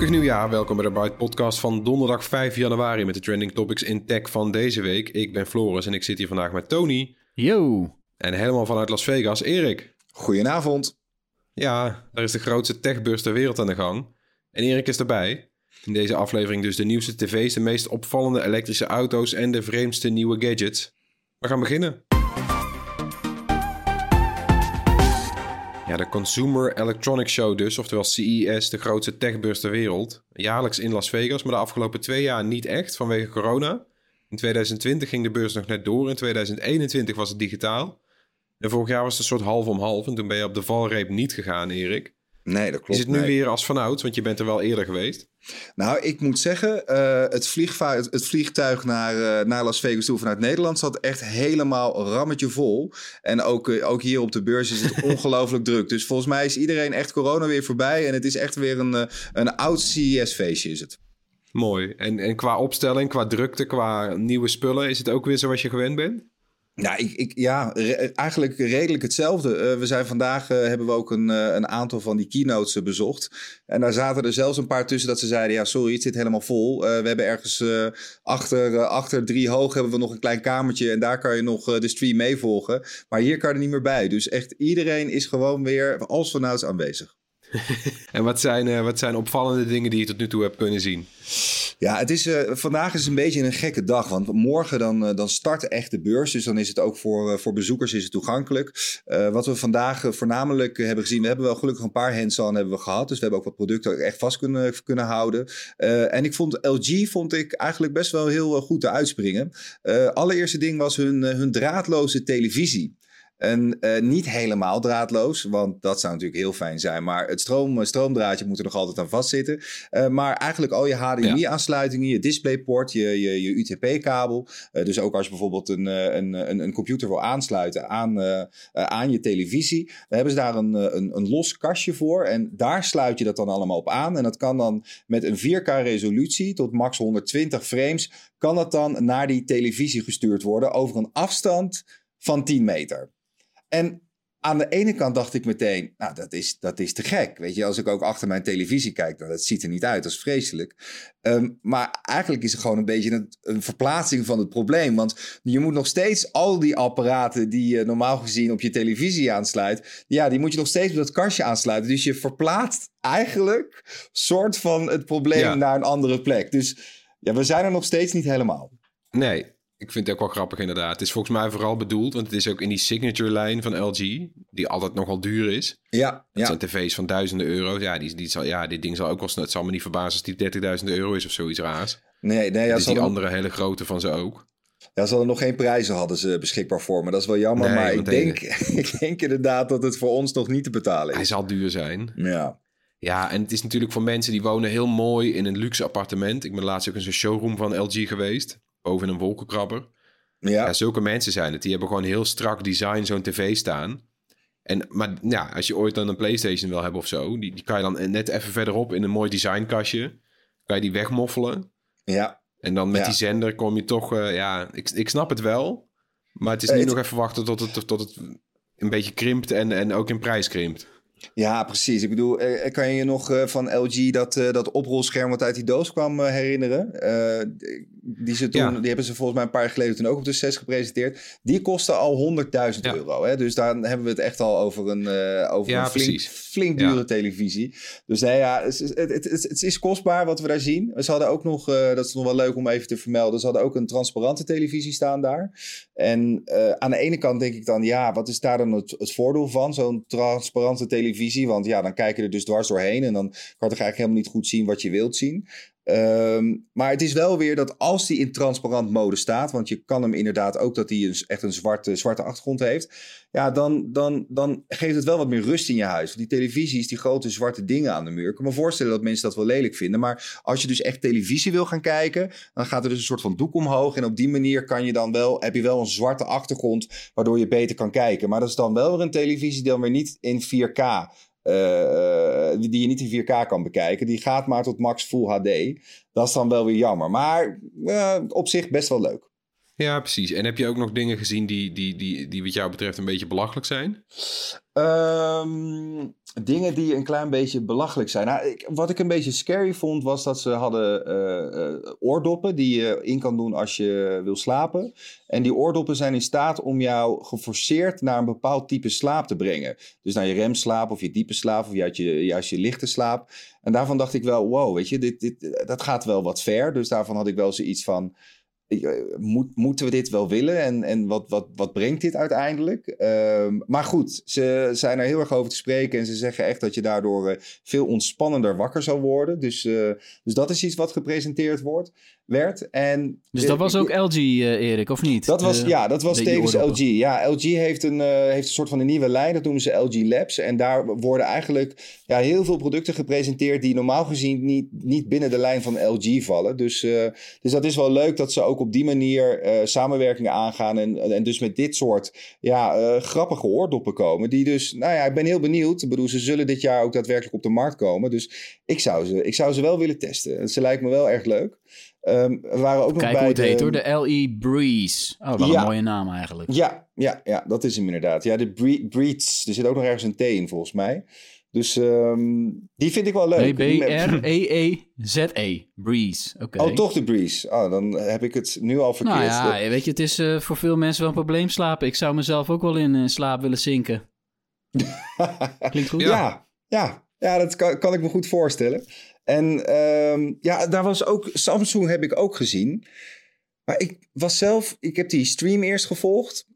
Gelukkig nieuwjaar. Welkom bij de Byte Podcast van donderdag 5 januari met de trending topics in tech van deze week. Ik ben Floris en ik zit hier vandaag met Tony. Yo. En helemaal vanuit Las Vegas, Erik. Goedenavond. Ja, daar is de grootste techbeurs ter wereld aan de gang. En Erik is erbij. In deze aflevering dus de nieuwste tv's, de meest opvallende elektrische auto's en de vreemdste nieuwe gadgets. We gaan beginnen. Ja, de Consumer Electronics Show dus, oftewel CES, de grootste techbeurs ter wereld. Jaarlijks in Las Vegas, maar de afgelopen twee jaar niet echt vanwege corona. In 2020 ging de beurs nog net door, in 2021 was het digitaal. En vorig jaar was het een soort half om half en toen ben je op de valreep niet gegaan, Erik. Nee, dat klopt. Is het nu nee. weer als vanouds, want je bent er wel eerder geweest. Nou, ik moet zeggen, eh, het, vliegva- het, vliegtuig naar, eh, naar Las Vegas toe vanuit Nederland zat echt helemaal rammetje vol. En ook, eh, ook hier op de beurs is het ongelooflijk druk. Dus volgens mij is iedereen echt corona weer voorbij. En het is echt weer een, een oud CES-feestje is het. Mooi. En, en qua opstelling, qua drukte, qua nieuwe spullen, is het ook weer zoals je gewend bent? Nou, ik, ik, ja, eigenlijk redelijk hetzelfde. Eh, we zijn vandaag, eh, hebben we ook een, eh, een aantal van die keynotes bezocht. En daar zaten er zelfs een paar tussen dat ze zeiden, ja sorry, het zit helemaal vol. We hebben ergens achter, achter drie hoog hebben we nog een klein kamertje en daar kan je nog de stream meevolgen. Maar hier kan er niet meer bij. Dus echt iedereen is gewoon weer als vanouds aanwezig. En wat zijn, eh, wat zijn opvallende dingen die je tot nu toe hebt kunnen zien? Ja, het is, eh, vandaag is een beetje een gekke dag. Want morgen dan, eh, dan start echt de beurs. Dus dan is het ook voor, voor bezoekers is het toegankelijk. Wat we vandaag voornamelijk hebben gezien. We hebben wel gelukkig een paar hands-on hebben we gehad. Dus we hebben ook wat producten echt vast kunnen, kunnen houden. En ik vond LG vond ik eigenlijk best wel heel goed te uitspringen. Allereerste ding was hun, hun draadloze televisie. En eh, niet helemaal draadloos, want dat zou natuurlijk heel fijn zijn. Maar het stroom, stroomdraadje moet er nog altijd aan vastzitten. Eh, maar eigenlijk al je HDMI-aansluitingen, je DisplayPort, je, je, je UTP-kabel. Eh, dus ook als je bijvoorbeeld een, eh, een, een, een computer wil aansluiten aan, eh, eh, aan je televisie. Dan hebben ze daar een, eh, een, een los kastje voor. En daar sluit je dat dan allemaal op aan. En dat kan dan met een 4K-resolutie tot max 120 frames. Kan dat dan naar die televisie gestuurd worden over een afstand van 10 meter. En aan de ene kant dacht ik meteen, nou, dat is, dat is te gek. Weet je, als ik ook achter mijn televisie kijk, nou, dat ziet er niet uit, dat is vreselijk. Ehm, maar eigenlijk is het gewoon een beetje een, een verplaatsing van het probleem. Want je moet nog steeds al die apparaten die je normaal gezien op je televisie aansluit, ja, die moet je nog steeds op dat kastje aansluiten. Dus je verplaatst eigenlijk soort van het probleem Ja. naar een andere plek. Dus ja, we zijn er nog steeds niet helemaal. Nee, ik vind het ook wel grappig inderdaad. Het is volgens mij vooral bedoeld, want het is ook in die signature-lijn van LG, die altijd nogal duur is. Ja, Dat ja. zijn tv's van duizenden euro's. Ja, die, die zal, ja, dit ding zal ook wel snel... Het zal me niet verbazen als die 30.000 euro is of zoiets raars. Nee, nee, ja, dus ze die hadden- andere hele grote van ze ook. Ja, ze hadden nog geen prijzen hadden ze beschikbaar voor me. Dat is wel jammer, Nee, maar ik denk, ik denk inderdaad dat het voor ons nog niet te betalen Hij is. zal duur zijn. Ja, Ja, en het is natuurlijk voor mensen die wonen heel mooi in een luxe appartement. Ik ben laatst ook in zo'n showroom van LG geweest. Boven een wolkenkrabber. ja. Ja, zulke mensen zijn het. Die hebben gewoon heel strak design zo'n tv staan. En, maar ja, als je ooit dan een PlayStation wil hebben of zo, die, die kan je dan net even verderop in een mooi designkastje, kan je die wegmoffelen. ja. En dan met Ja. die zender kom je toch, eh, ja, ik, ik snap het wel. Maar het is Eh, nu nog even wachten tot het, tot het een beetje krimpt en, en ook in prijs krimpt. Ja, precies. Ik bedoel, eh, kan je je nog van LG dat, dat oprolscherm wat uit die doos kwam herinneren? Eh, die, ze toen, Ja. die hebben ze volgens mij een paar jaar geleden toen ook op de 6 gepresenteerd. Die kostte al 100.000 Ja. euro. Hè? Dus daar hebben we het echt al over een, eh, over Ja, een flink, dure televisie. Dus nee, ja, het, is- het, het, is kostbaar wat we daar zien. Ze hadden ook nog, eh, dat is nog wel leuk om even te vermelden, ze hadden ook een transparante televisie staan daar. En eh, aan de ene kant denk ik dan, ja, wat is daar dan het, het voordeel van? Zo'n transparante televisie. Want ja, dan kijk je er dus dwars doorheen en dan kan je eigenlijk helemaal niet goed zien wat je wilt zien. Eh, Ehm, maar het is wel weer dat als die in transparant mode staat, want je kan hem inderdaad ook dat hij echt een zwarte, zwarte achtergrond heeft, ja, dan, dan, dan geeft het wel wat meer rust in je huis. Want die televisies, die grote zwarte dingen aan de muur, ik kan me voorstellen dat mensen dat wel lelijk vinden. Maar als je dus echt televisie wil gaan kijken, dan gaat er dus een soort van doek omhoog en op die manier kan je dan wel, heb je wel een zwarte achtergrond, waardoor je beter kan kijken. Maar dat is dan wel weer een televisie die dan weer niet in 4K uh, die je niet in 4K kan bekijken. Die gaat maar tot max Full HD. Dat is dan wel weer jammer. Maar uh, op zich best wel leuk. Ja, precies. En heb je ook nog dingen gezien die, die, die, die wat jou betreft een beetje belachelijk zijn? Um, dingen die een klein beetje belachelijk zijn. Nou, ik, wat ik een beetje scary vond, was dat ze hadden uh, oordoppen die je in kan doen als je wil slapen. En die oordoppen zijn in staat om jou geforceerd naar een bepaald type slaap te brengen. Dus naar je remslaap of je diepe slaap of juist je, juist je lichte slaap. En daarvan dacht ik wel, wow, weet je, dit, dit, dat gaat wel wat ver. Dus daarvan had ik wel zoiets van moet, moeten we dit wel willen en, en wat, wat, wat brengt dit uiteindelijk? Um, maar goed, ze zijn er heel erg over te spreken en ze zeggen echt dat je daardoor uh, veel ontspannender wakker zal worden. Dus, uh, dus dat is iets wat gepresenteerd wordt werd. En dus dat was ook LG, uh, Erik, of niet? Dat was, ja, dat was tevens LG. Ja, LG heeft een, uh, heeft een soort van een nieuwe lijn, dat noemen ze LG Labs. En daar worden eigenlijk ja, heel veel producten gepresenteerd die normaal gezien niet, niet binnen de lijn van LG vallen. Dus, uh, dus dat is wel leuk dat ze ook op die manier samenwerkingen aangaan en, en dus met dit soort ja, grappige oordoppen komen. Die dus, nou ja, ik ben heel benieuwd. Ik bedoel, ze zullen dit jaar ook daadwerkelijk op de markt komen. Dus ik zou ze, ik zou ze wel willen testen. Ze lijkt me wel erg leuk. Um, we waren ook Kijk nog bij hoe het de... heet hoor, de LE Breeze. Oh, wat Ja. een mooie naam eigenlijk. Ja, ja, ja, dat is hem inderdaad. Ja, de bre Breeds. Er zit ook nog ergens een T in volgens mij. Dus um, die vind ik wel leuk. B-R-E-E-Z-E. Breeze. Oké. Oh, toch de Breeze. Oh, dan heb ik het nu al verkeerd. Nou ja, weet je, het is uh, voor veel mensen wel een probleem slapen. Ik zou mezelf ook wel in uh, slaap willen zinken. Klinkt goed? Ja, ja, ja, ja dat kan, kan ik me goed voorstellen. En um, ja, daar was ook, Samsung heb ik ook gezien. Maar ik was zelf, ik heb die stream eerst gevolgd.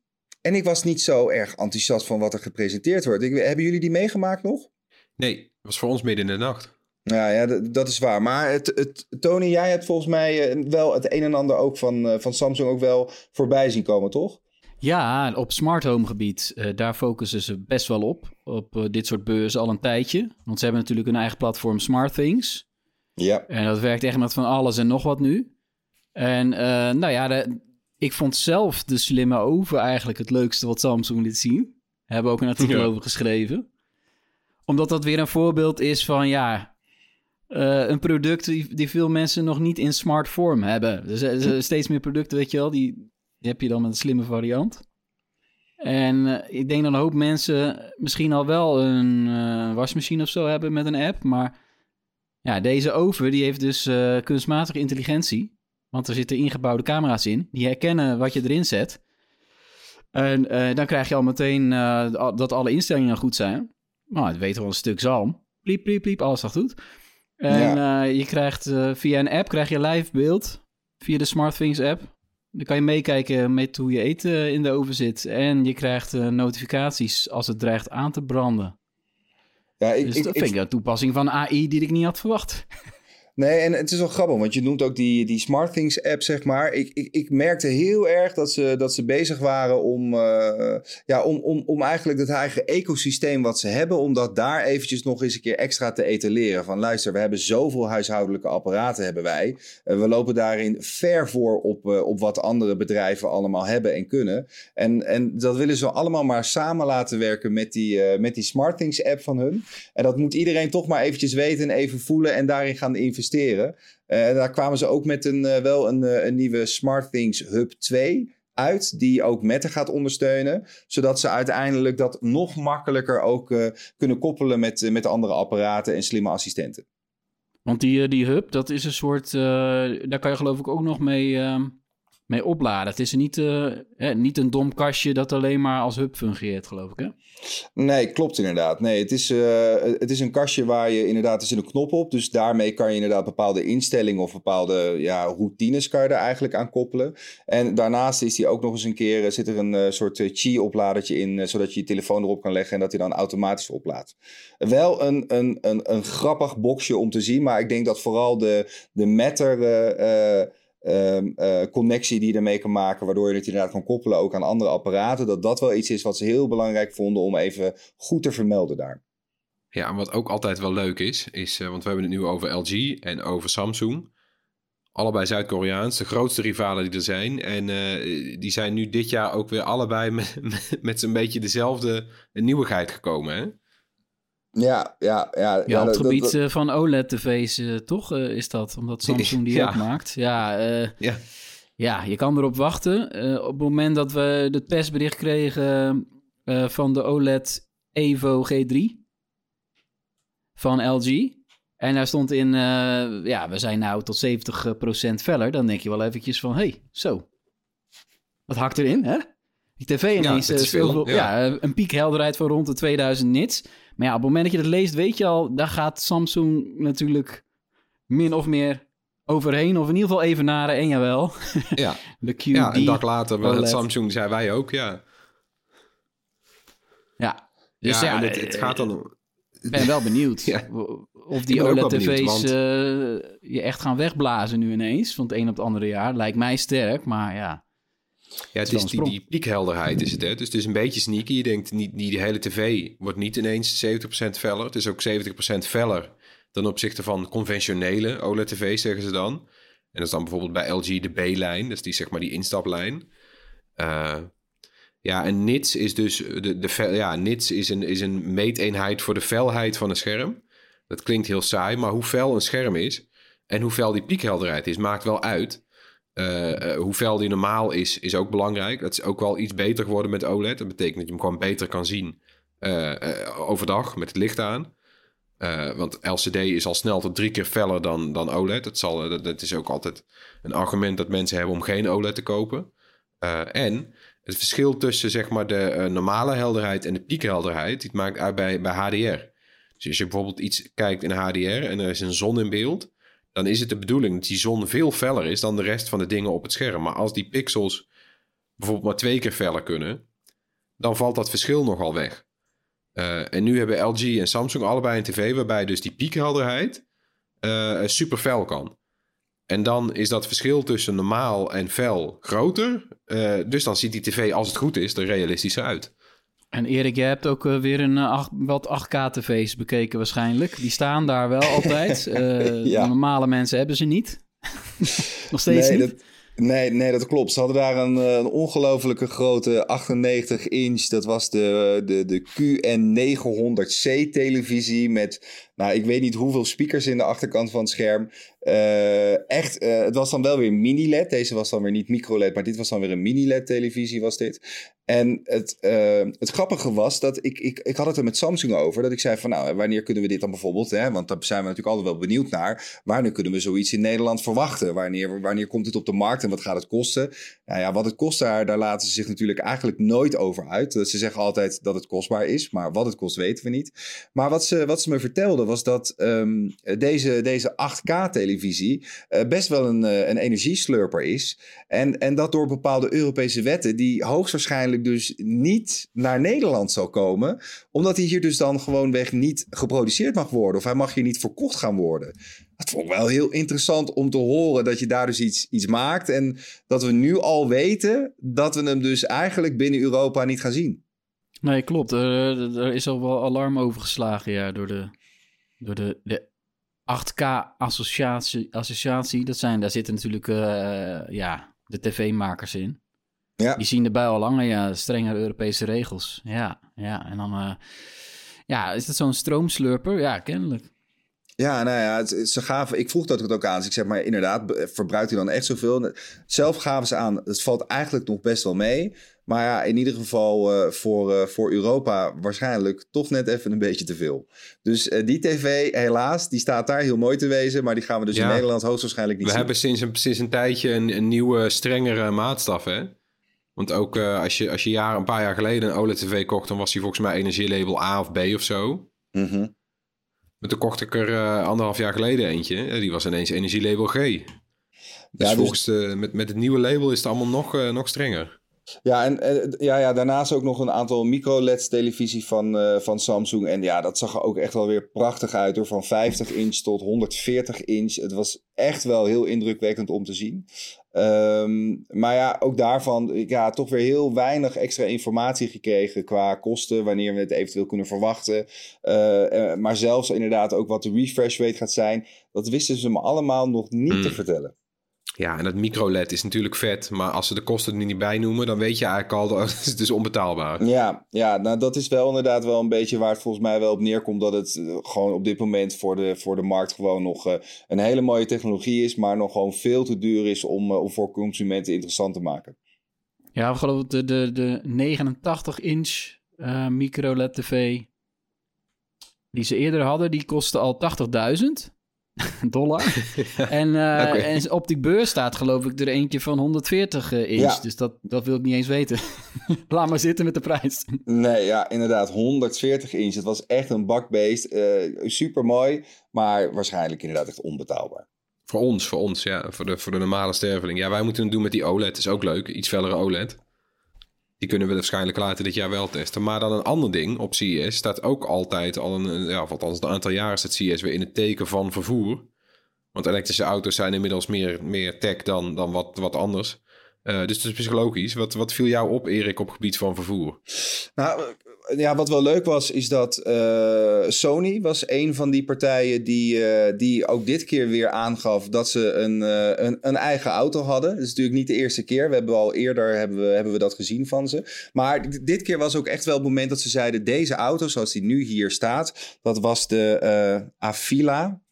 En ik was niet zo erg enthousiast van wat er gepresenteerd wordt. Ik, hebben jullie die meegemaakt nog? Nee, het was voor ons midden in de nacht. Ja, ja dat is waar. Maar het, het, Tony, jij hebt volgens mij wel het een en ander ook van, van Samsung ook wel voorbij zien komen, toch? Ja, op smart home gebied, uh, daar focussen ze best wel op. Op uh, dit soort beurzen al een tijdje. Want ze hebben natuurlijk hun eigen platform SmartThings. Ja. En dat werkt echt met van alles en nog wat nu. En uh, nou ja, de, ik vond zelf de slimme oven eigenlijk het leukste wat Samsung liet zien. Hebben ook een artikel ja. over geschreven. Omdat dat weer een voorbeeld is van ja, een product die, die veel mensen nog niet in smart vorm hebben. Dus er zijn steeds meer producten, weet je wel, die heb je dan met een slimme variant. En uh, ik denk dat een hoop mensen misschien al wel een uh, wasmachine of zo hebben met een app. Maar ja, deze oven die heeft dus uh, kunstmatige intelligentie. Want er zitten ingebouwde camera's in. Die herkennen wat je erin zet. En dan krijg je al meteen dat alle instellingen goed zijn. Nou, het weet wel een stuk zalm. Pliep, pliep, pliep, alles gaat goed. En ja. je krijgt via een app krijg je live beeld. Via de SmartThings app. Dan kan je meekijken met hoe je eten in de oven zit. En je krijgt uh, notificaties als het dreigt aan te branden. Ja, ik, dus dat ik, vind ik een toepassing van AI die ik niet had verwacht. Nee, en het is wel grappig, want je noemt ook die, die SmartThings app, zeg maar. Ik, ik, ik merkte heel erg dat ze, dat ze bezig waren om, uh, ja, om, om, om eigenlijk het eigen ecosysteem wat ze hebben, om dat daar eventjes nog eens een keer extra te etaleren. Van luister, we hebben zoveel huishoudelijke apparaten hebben wij. Uh, we lopen daarin ver voor op, uh, op wat andere bedrijven allemaal hebben en kunnen. En, en dat willen ze allemaal maar samen laten werken met die, met die SmartThings app van hun. En dat moet iedereen toch maar eventjes weten en even voelen en daarin gaan investeren investeren. Uh, daar kwamen ze ook met een, uh, wel een, uh, een nieuwe SmartThings Hub 2 uit, die ook Meta gaat ondersteunen, zodat ze uiteindelijk dat nog makkelijker ook kunnen koppelen met, met andere apparaten en slimme assistenten. Want die, die hub, dat is een soort, daar kan je geloof ik ook nog mee, ehm, mee opladen. Het is niet, uh, niet een dom kastje dat alleen maar als hub fungeert, geloof ik, hè? Nee, klopt inderdaad. Nee, het is, uh, het is een kastje waar je inderdaad, er zit een knop op. Dus daarmee kan je inderdaad bepaalde instellingen of bepaalde ja, routines kan je er eigenlijk aan koppelen. En daarnaast is die ook nog eens een keer, zit er een uh, soort Qi-opladertje in, zodat je je telefoon erop kan leggen en dat hij dan automatisch oplaadt. Wel een, een, een, een grappig boxje om te zien, maar ik denk dat vooral de, de Matter um, uh, connectie die je ermee kan maken, waardoor je het inderdaad kan koppelen ook aan andere apparaten, dat dat wel iets is wat ze heel belangrijk vonden om even goed te vermelden daar. Ja, en wat ook altijd wel leuk is, is, uh, want we hebben het nu over LG en over Samsung. Allebei Zuid-Koreaans, de grootste rivalen die er zijn. En uh, die zijn nu dit jaar ook weer allebei met, met, met beetje dezelfde nieuwigheid gekomen. Hè? Ja, ja, ja. Ja, op het gebied dat, van OLED-tv's, uh, toch uh, is dat? Omdat Samsung die ja. ook maakt. Ja, uh, ja. ja, je kan erop wachten. op het moment dat we het persbericht kregen van de OLED Evo G3 van LG... En daar stond in, ja, we zijn nou tot 70% feller. Dan denk je wel eventjes van, hey, zo. Wat hakt erin, hè? Die tv ineens ja, veel, veel, ja. ja. een piekhelderheid van rond de 2000 nits. Maar ja, op het moment dat je dat leest, weet je al, daar gaat Samsung natuurlijk min of meer overheen. Of in ieder geval even naar en jawel. Ja, de QD ja een dag later, het Samsung zei wij ook, ja. Ja, dus ja, ja het, het, gaat dan... Ik ben wel benieuwd ja. of die OLED-tv's want... uh, je echt gaan wegblazen nu ineens. Van het een op het andere jaar. Lijkt mij sterk, maar ja. Ja, het is die, die piekhelderheid is het, hè? Dus het is een beetje sneaky. Je denkt, niet, die hele tv wordt niet ineens 70% feller. Het is ook 70% feller dan opzichte van conventionele OLED-tv's, zeggen ze dan. En dat is dan bijvoorbeeld bij LG de B-lijn. Dus die, zeg maar, die instaplijn. Uh, ja, en nits is dus... De, de, ja, nits is een, is een meeteenheid voor de felheid van een scherm. Dat klinkt heel saai, maar hoe fel een scherm is... en hoe fel die piekhelderheid is, maakt wel uit... Uh, hoe fel die normaal is, is ook belangrijk. Dat is ook wel iets beter geworden met OLED. Dat betekent dat je hem gewoon beter kan zien uh, overdag met het licht aan. want LCD is al snel tot drie keer feller dan, dan OLED. Dat, zal, dat, is ook altijd een argument dat mensen hebben om geen OLED te kopen. en het verschil tussen zeg maar, de normale helderheid en de piekhelderheid... die maakt uit bij, bij HDR. Dus als je bijvoorbeeld iets kijkt in HDR en er is een zon in beeld dan is het de bedoeling dat die zon veel feller is dan de rest van de dingen op het scherm. Maar als die pixels bijvoorbeeld maar twee keer feller kunnen, dan valt dat verschil nogal weg. Uh, en nu hebben LG en Samsung allebei een tv waarbij dus die piekhelderheid uh, super fel kan. En dan is dat verschil tussen normaal en fel groter. Uh, dus dan ziet die tv, als het goed is, er realistischer uit. En Erik, jij hebt ook uh, weer een acht, wat 8K-tv's bekeken waarschijnlijk. Die staan daar wel altijd. Uh, ja. Normale mensen hebben ze niet. Nog steeds nee, niet? Dat, nee, nee, dat klopt. Ze hadden daar een, een ongelofelijke grote 98 inch. Dat was de, de, de QN900C televisie met nou, ik weet niet hoeveel speakers in de achterkant van het scherm. Uh, echt, uh, het was dan wel weer mini-LED. Deze was dan weer niet micro-LED, maar dit was dan weer een mini-LED-televisie was dit. En het, uh, het grappige was dat ik, ik, ik had het er met Samsung over. Dat ik zei van nou, wanneer kunnen we dit dan bijvoorbeeld, hè, want daar zijn we natuurlijk altijd wel benieuwd naar. Wanneer kunnen we zoiets in Nederland verwachten? Wanneer, wanneer komt het op de markt en wat gaat het kosten? Nou ja, wat het kost daar, daar laten ze zich natuurlijk eigenlijk nooit over uit. Ze zeggen altijd dat het kostbaar is, maar wat het kost weten we niet. Maar wat ze, wat ze me vertelden was dat um, deze, deze 8K-televisie uh, best wel een, uh, een energieslurper is. En, en dat door bepaalde Europese wetten, die hoogstwaarschijnlijk dus niet naar Nederland zal komen, omdat hij hier dus dan gewoonweg niet geproduceerd mag worden. Of hij mag hier niet verkocht gaan worden. Dat vond ik wel heel interessant om te horen dat je daar dus iets, iets maakt. En dat we nu al weten dat we hem dus eigenlijk binnen Europa niet gaan zien. Nee, klopt. Er, er is al wel alarm overgeslagen ja, door de door de, de 8K-associatie. Associatie, dat zijn, daar zitten natuurlijk uh, ja, de tv-makers in. Ja. Die zien erbij al langer, ja, strengere Europese regels. Ja, ja. En dan, uh, ja, is dat zo'n stroomslurper? Ja, kennelijk. Ja, nou ja, ze gaven, ik vroeg dat het ook aan. Dus ik zeg maar, inderdaad, verbruikt hij dan echt zoveel? Zelf gaven ze aan, het valt eigenlijk nog best wel mee. Maar ja, in ieder geval uh, voor, uh, voor Europa waarschijnlijk toch net even een beetje te veel. Dus uh, die tv, helaas, die staat daar heel mooi te wezen. Maar die gaan we dus ja. in Nederland hoogstwaarschijnlijk niet we zien. We hebben sinds een, sinds een tijdje een, een nieuwe, strengere maatstaf, hè? Want ook als je, als je jaar, een paar jaar geleden een OLED-tv kocht... dan was die volgens mij energielabel A of B of zo. Mm -hmm. Maar toen kocht ik er anderhalf jaar geleden eentje. Die was ineens energielabel G. Dus, Ja, volgens de, met, met het nieuwe label is het allemaal nog, nog strenger. Ja, en uh, ja, ja, daarnaast ook nog een aantal micro-LED-televisie van, uh, van Samsung. En ja, dat zag er ook echt wel weer prachtig uit hoor. Van 50 inch tot 140 inch. Het was echt wel heel indrukwekkend om te zien. Um, maar ja, ook daarvan ja, toch weer heel weinig extra informatie gekregen qua kosten, wanneer we het eventueel kunnen verwachten. Uh, maar zelfs inderdaad ook wat de refresh rate gaat zijn, dat wisten ze me allemaal nog niet mm. te vertellen. Ja, en dat micro-LED is natuurlijk vet, maar als ze de kosten er niet bij noemen, dan weet je eigenlijk al dat het is onbetaalbaar. Ja, ja, nou dat is wel inderdaad wel een beetje waar het volgens mij wel op neerkomt, dat het uh, gewoon op dit moment voor de, voor de markt gewoon nog uh, een hele mooie technologie is, maar nog gewoon veel te duur is om, uh, om voor consumenten interessant te maken. Ja, we geloven de, de, de 89 inch micro-LED tv die ze eerder hadden, die kostte al 80.000 dollar. en, uh, okay. en op die beurs staat geloof ik er eentje van 140 uh, inch. Ja. Dus dat, dat wil ik niet eens weten. Laat maar zitten met de prijs. Nee, ja, inderdaad. 140 inch. Het was echt een bakbeest. Uh, super mooi, maar waarschijnlijk inderdaad echt onbetaalbaar. Voor ons, voor ons, ja. Voor de, voor de normale sterveling. Ja, wij moeten het doen met die OLED. is ook leuk. Iets fellere OLED. Die kunnen we waarschijnlijk later dit jaar wel testen. Maar dan een ander ding op CES staat ook altijd al een, ja, althans een aantal jaren staat CES weer in het teken van vervoer. Want elektrische auto's zijn inmiddels meer, meer tech dan, dan wat, wat anders. Uh, dus dat is psychologisch. Wat, wat viel jou op, Erik, op gebied van vervoer? Nou, ja, wat wel leuk was, is dat uh, Sony was een van die partijen die, uh, die ook dit keer weer aangaf dat ze een, uh, een, een, eigen auto hadden. Dat is natuurlijk niet de eerste keer. We hebben al eerder hebben we, hebben we dat gezien van ze. Maar dit keer was ook echt wel het moment dat ze zeiden: deze auto, zoals die nu hier staat, dat was de Avila.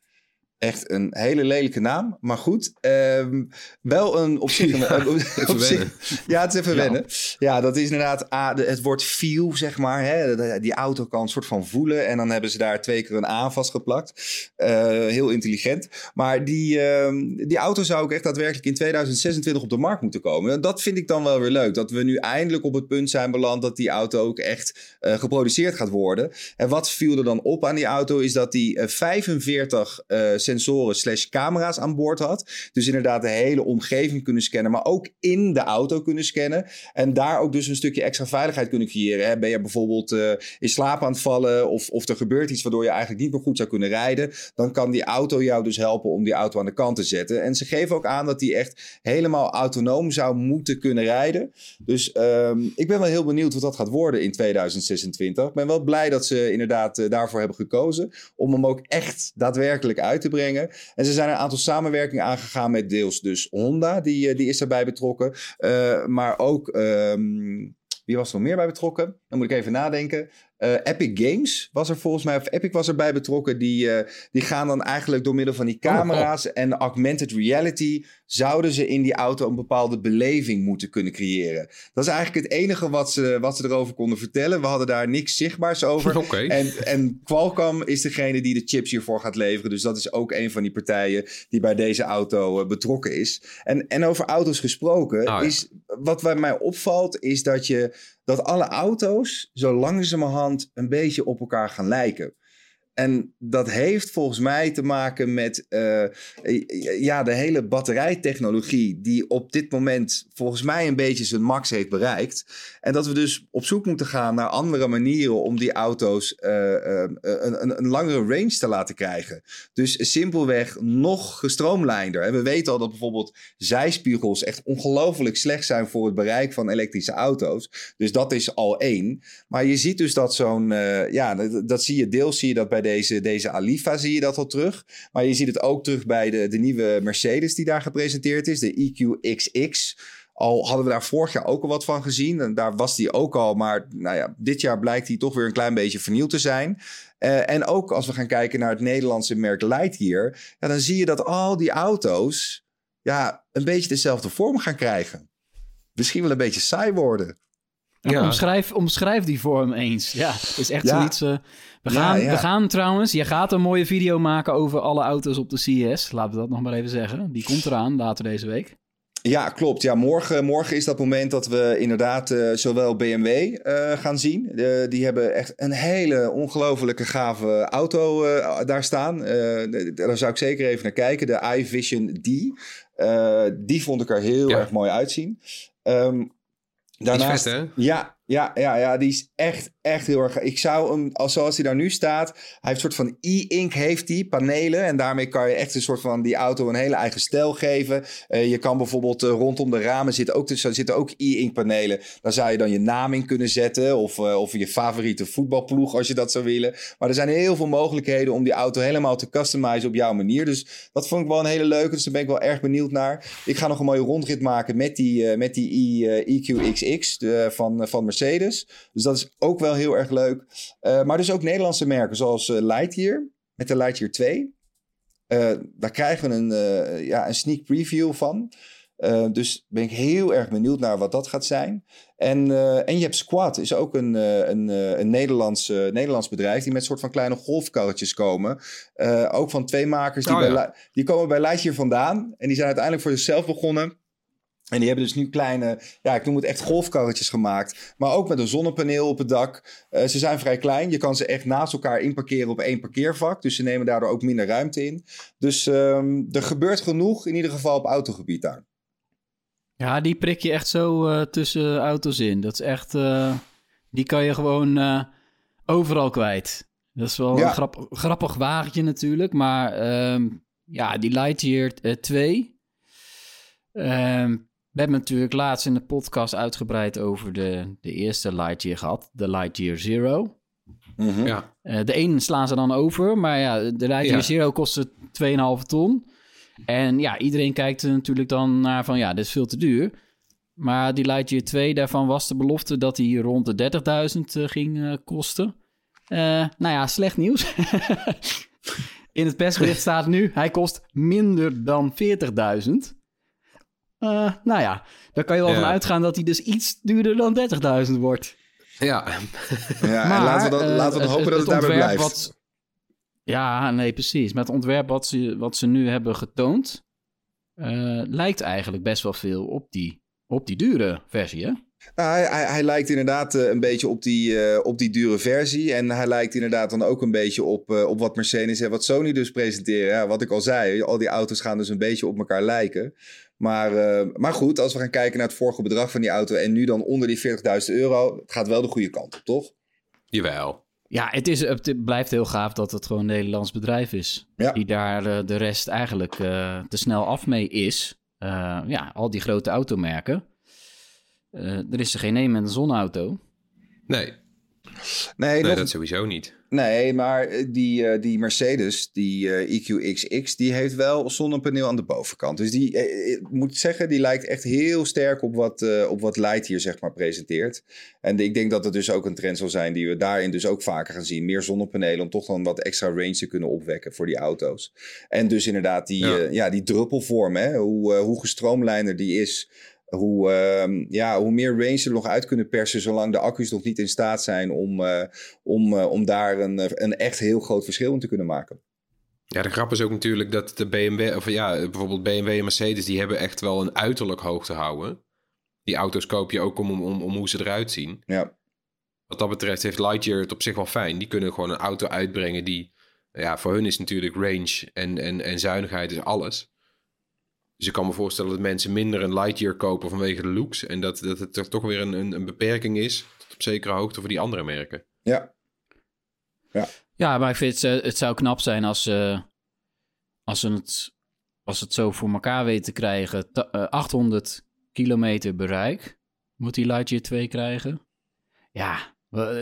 Echt een hele lelijke naam, maar goed. Um, wel een op zich... Ja, een, op zich, ja, het is even ja. wennen. Ja, dat is inderdaad ah, de, het woord feel, zeg maar. Hè? Die auto kan een soort van voelen. En dan hebben ze daar twee keer een A vastgeplakt. Uh, heel intelligent. Maar die, uh, die auto zou ook echt daadwerkelijk in 2026 op de markt moeten komen. En dat vind ik dan wel weer leuk. Dat we nu eindelijk op het punt zijn beland dat die auto ook echt uh, geproduceerd gaat worden. En wat viel er dan op aan die auto is dat die 45 sensoren slash camera's aan boord had. Dus inderdaad de hele omgeving kunnen scannen, maar ook in de auto kunnen scannen. En daar ook dus een stukje extra veiligheid kunnen creëren. Hè? Ben je bijvoorbeeld uh, in slaap aan het vallen of, of er gebeurt iets waardoor je eigenlijk niet meer goed zou kunnen rijden. Dan kan die auto jou dus helpen om die auto aan de kant te zetten. En ze geven ook aan dat die echt helemaal autonoom zou moeten kunnen rijden. Dus um, ik ben wel heel benieuwd wat dat gaat worden in 2026. Ik ben wel blij dat ze inderdaad uh, daarvoor hebben gekozen. Om hem ook echt daadwerkelijk uit te brengen. En ze zijn een aantal samenwerkingen aangegaan met deels dus Honda, die, die is daarbij betrokken. Uh, maar ook, um, wie was er nog meer bij betrokken? Dan moet ik even nadenken. Uh, Epic Games was er volgens mij, of Epic was erbij betrokken. Die, uh, die gaan dan eigenlijk door middel van die camera's oh, oh. en augmented reality. zouden ze in die auto een bepaalde beleving moeten kunnen creëren. Dat is eigenlijk het enige wat ze, wat ze erover konden vertellen. We hadden daar niks zichtbaars over. Okay. En, en Qualcomm is degene die de chips hiervoor gaat leveren. Dus dat is ook een van die partijen die bij deze auto uh, betrokken is. En, en over auto's gesproken, oh, ja. is, wat bij mij opvalt, is dat je dat alle auto's zo langzamerhand een beetje op elkaar gaan lijken. En dat heeft volgens mij te maken met uh, ja, de hele batterijtechnologie, die op dit moment volgens mij een beetje zijn max heeft bereikt. En dat we dus op zoek moeten gaan naar andere manieren om die auto's een, een, langere range te laten krijgen. Dus simpelweg nog gestroomlijnder. En we weten al dat bijvoorbeeld zijspiegels echt ongelooflijk slecht zijn voor het bereik van elektrische auto's. Dus dat is al één. Maar je ziet dus dat zo'n, ja, dat, zie je deels zie je dat bij deze, deze Alifa zie je dat al terug. Maar je ziet het ook terug bij de, de nieuwe Mercedes die daar gepresenteerd is. De EQXX. Al hadden we daar vorig jaar ook al wat van gezien. En daar was die ook al. Maar nou ja, dit jaar blijkt die toch weer een klein beetje vernieuwd te zijn. Uh, en ook als we gaan kijken naar het Nederlandse merk Lightyear. Ja, dan zie je dat al die auto's ja, een beetje dezelfde vorm gaan krijgen. Misschien wel een beetje saai worden. Ja. Omschrijf, omschrijf die vorm eens. Ja, is echt Ja. zoiets... eh, we, gaan, ja. we gaan trouwens... Je gaat een mooie video maken over alle auto's op de CES. Laten we dat nog maar even zeggen. Die komt eraan later deze week. Ja, klopt. Ja, morgen, morgen is dat moment dat we inderdaad eh, zowel BMW eh, gaan zien. Die hebben echt een hele ongelofelijke gave auto daar staan. Daar zou ik zeker even naar kijken. De iVision D. Die vond ik er heel Ja. erg mooi uitzien. Ehm Die is daarnaast, vet, hè? ja, ja, ja, ja, die is echt, echt heel erg. Ik zou hem, als, zoals hij daar nu staat, hij heeft een soort van e-ink, heeft die panelen. En daarmee kan je echt een soort van die auto een hele eigen stijl geven. Eh, je kan bijvoorbeeld eh, rondom de ramen zitten ook, dus, zitten ook e-ink panelen. Daar zou je dan je naam in kunnen zetten. Of, eh, of je favoriete voetbalploeg, als je dat zou willen. Maar er zijn heel veel mogelijkheden om die auto helemaal te customizen op jouw manier. Dus dat vond ik wel een hele leuke. Dus daar ben ik wel erg benieuwd naar. Ik ga nog een mooie rondrit maken met die, met die e, EQXX de- van, van Mercedes. Dus dat is ook wel heel erg leuk. Eh, maar dus ook Nederlandse merken zoals eh, Lightyear met de Lightyear 2. Eh, daar krijgen we een, ja, een sneak preview van. Dus ben ik heel erg benieuwd naar wat dat gaat zijn. En, en je hebt Squad, is ook een, een, een Nederlands, Nederlands bedrijf die met soort van kleine golfkarretjes komen. Ook van twee makers die, Oh, bij ja. Die komen bij Lightyear vandaan. En die zijn uiteindelijk voor zichzelf begonnen. En die hebben dus nu kleine, ja, ik noem het echt golfkarretjes gemaakt. Maar ook met een zonnepaneel op het dak. Eh, ze zijn vrij klein. Je kan ze echt naast elkaar inparkeren op één parkeervak. Dus ze nemen daardoor ook minder ruimte in. Dus ehm, er gebeurt genoeg, in ieder geval op autogebied daar. Ja, die prik je echt zo eh, tussen auto's in. Dat is echt... eh, die kan je gewoon overal kwijt. Dat is wel Ja. een grap, grappig wagentje natuurlijk. Maar ehm, ja, die Lightyear eh, 2... ehm, we hebben natuurlijk laatst in de podcast uitgebreid over de, de eerste Lightyear gehad. De Lightyear Zero. Mhm. Ja. Eh, de een slaan ze dan over, maar ja, de Lightyear Ja. Zero kostte 2,5 ton. En ja, iedereen kijkt er natuurlijk dan naar van, ja, dit is veel te duur. Maar die Lightyear 2, daarvan was de belofte dat hij rond de 30.000 eh, ging eh, kosten. Eh, nou ja, slecht nieuws. In het persbericht staat nu, hij kost minder dan 40.000. Eh, nou ja, daar kan je wel Ja. van uitgaan dat hij dus iets duurder dan 30.000 wordt. Ja. Ja, en laten we dan, eh, laten we dan hopen dat het, daarbij ontwerp blijft. Wat, ja, nee, precies. Met het ontwerp wat ze, wat ze nu hebben getoond, eh, lijkt eigenlijk best wel veel op die, op die dure versie, hè? Nou, hij, hij, hij lijkt inderdaad een beetje op die, eh, op die dure versie. En hij lijkt inderdaad dan ook een beetje op, eh, op wat Mercedes en wat Sony dus presenteren. Ja, wat ik al zei, al die auto's gaan dus een beetje op elkaar lijken. Maar, eh, maar goed, als we gaan kijken naar het vorige bedrag van die auto... en nu dan onder die 40.000 euro, het gaat wel de goede kant op, toch? Jawel. Ja, het, is, het blijft heel gaaf dat het gewoon een Nederlands bedrijf is. Ja. Die daar eh, de rest eigenlijk eh, te snel af mee is. Eh, ja, al die grote automerken. Eh, er is er geen een met een zonneauto. Nee, Nee, nee nog, dat sowieso niet. Nee maar eh, die, eh, die Mercedes, die eh, EQXX, die heeft wel zonnepaneel aan de bovenkant. Dus die, ik moet zeggen, die lijkt echt heel sterk op wat, op wat Lightyear zeg maar presenteert. En ik denk dat het dus ook een trend zal zijn die we daarin dus ook vaker gaan zien. Meer zonnepanelen om toch dan wat extra range te kunnen opwekken voor die auto's. En dus inderdaad die, Ja. ja. die druppelvorm, hè? Hoe, hoe gestroomlijnder die is... Hoe, ehm, ja, hoe meer range ze er nog uit kunnen persen, zolang de accu's nog niet in staat zijn om, eh, om, eh, om daar een, een echt heel groot verschil in te kunnen maken. Ja, de grap is ook natuurlijk dat de BMW, of ja, bijvoorbeeld BMW en Mercedes, die hebben echt wel een uiterlijk hoog te houden. Die auto's koop je ook om, om, om, om hoe ze eruit zien. Ja, Wat dat betreft heeft Lightyear het op zich wel fijn. Die kunnen gewoon een auto uitbrengen die, ja, voor hun is natuurlijk range en, en, en zuinigheid is alles. Dus ik kan me voorstellen dat mensen minder een Lightyear kopen vanwege de looks. En dat, dat het er toch weer een, een, een beperking is, tot op zekere hoogte, voor die andere merken. ja, Ja, maar ik vind het, eh, het zou knap zijn als, eh, als, ze het, als het zo voor elkaar weten te krijgen. Ta- eh, 800 kilometer bereik moet die Lightyear 2 krijgen. Ja, dat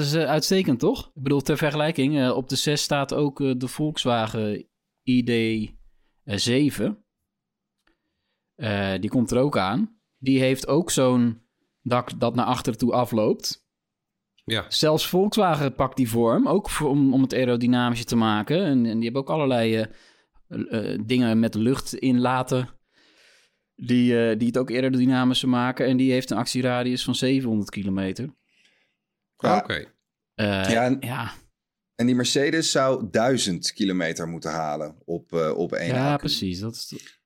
is uitstekend toch? Ik bedoel, ter vergelijking, eh, op de 6 staat ook de Volkswagen ID7. Eh, die komt er ook aan. Die heeft ook zo'n dak dat naar achteren toe afloopt. Ja, Zelfs Volkswagen pakt die vorm, ook voor, om, om het aerodynamischer te maken. En, en die hebben ook allerlei eh, eh, dingen met lucht in laten. Die, eh, die het ook aerodynamische maken. En die heeft een actieradius van 700 kilometer. Ja. Oké. Eh, Ja, en- ja, En die Mercedes zou 1000 kilometer moeten halen op, eh, op één ja, accu. precies. Dat is.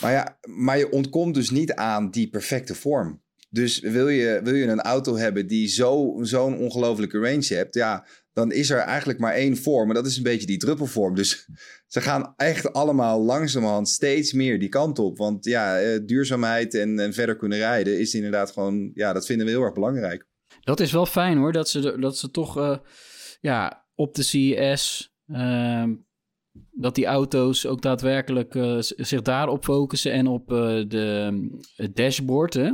Maar ja, maar je ontkomt dus niet aan die perfecte vorm. Dus wil je, wil je een auto hebben die zo, zo'n ongelofelijke range hebt, ja, dan is er eigenlijk maar één vorm. En dat is een beetje die druppelvorm. Dus ze gaan echt allemaal langzamerhand steeds meer die kant op. Want ja, eh, duurzaamheid en, en verder kunnen rijden is inderdaad gewoon, ja, dat vinden we heel erg belangrijk. Dat is wel fijn hoor, dat ze, dat ze toch eh, ja, op de CES, ehm, dat die auto's ook daadwerkelijk z- zich daarop focussen en op eh, de, het dashboard. Hè?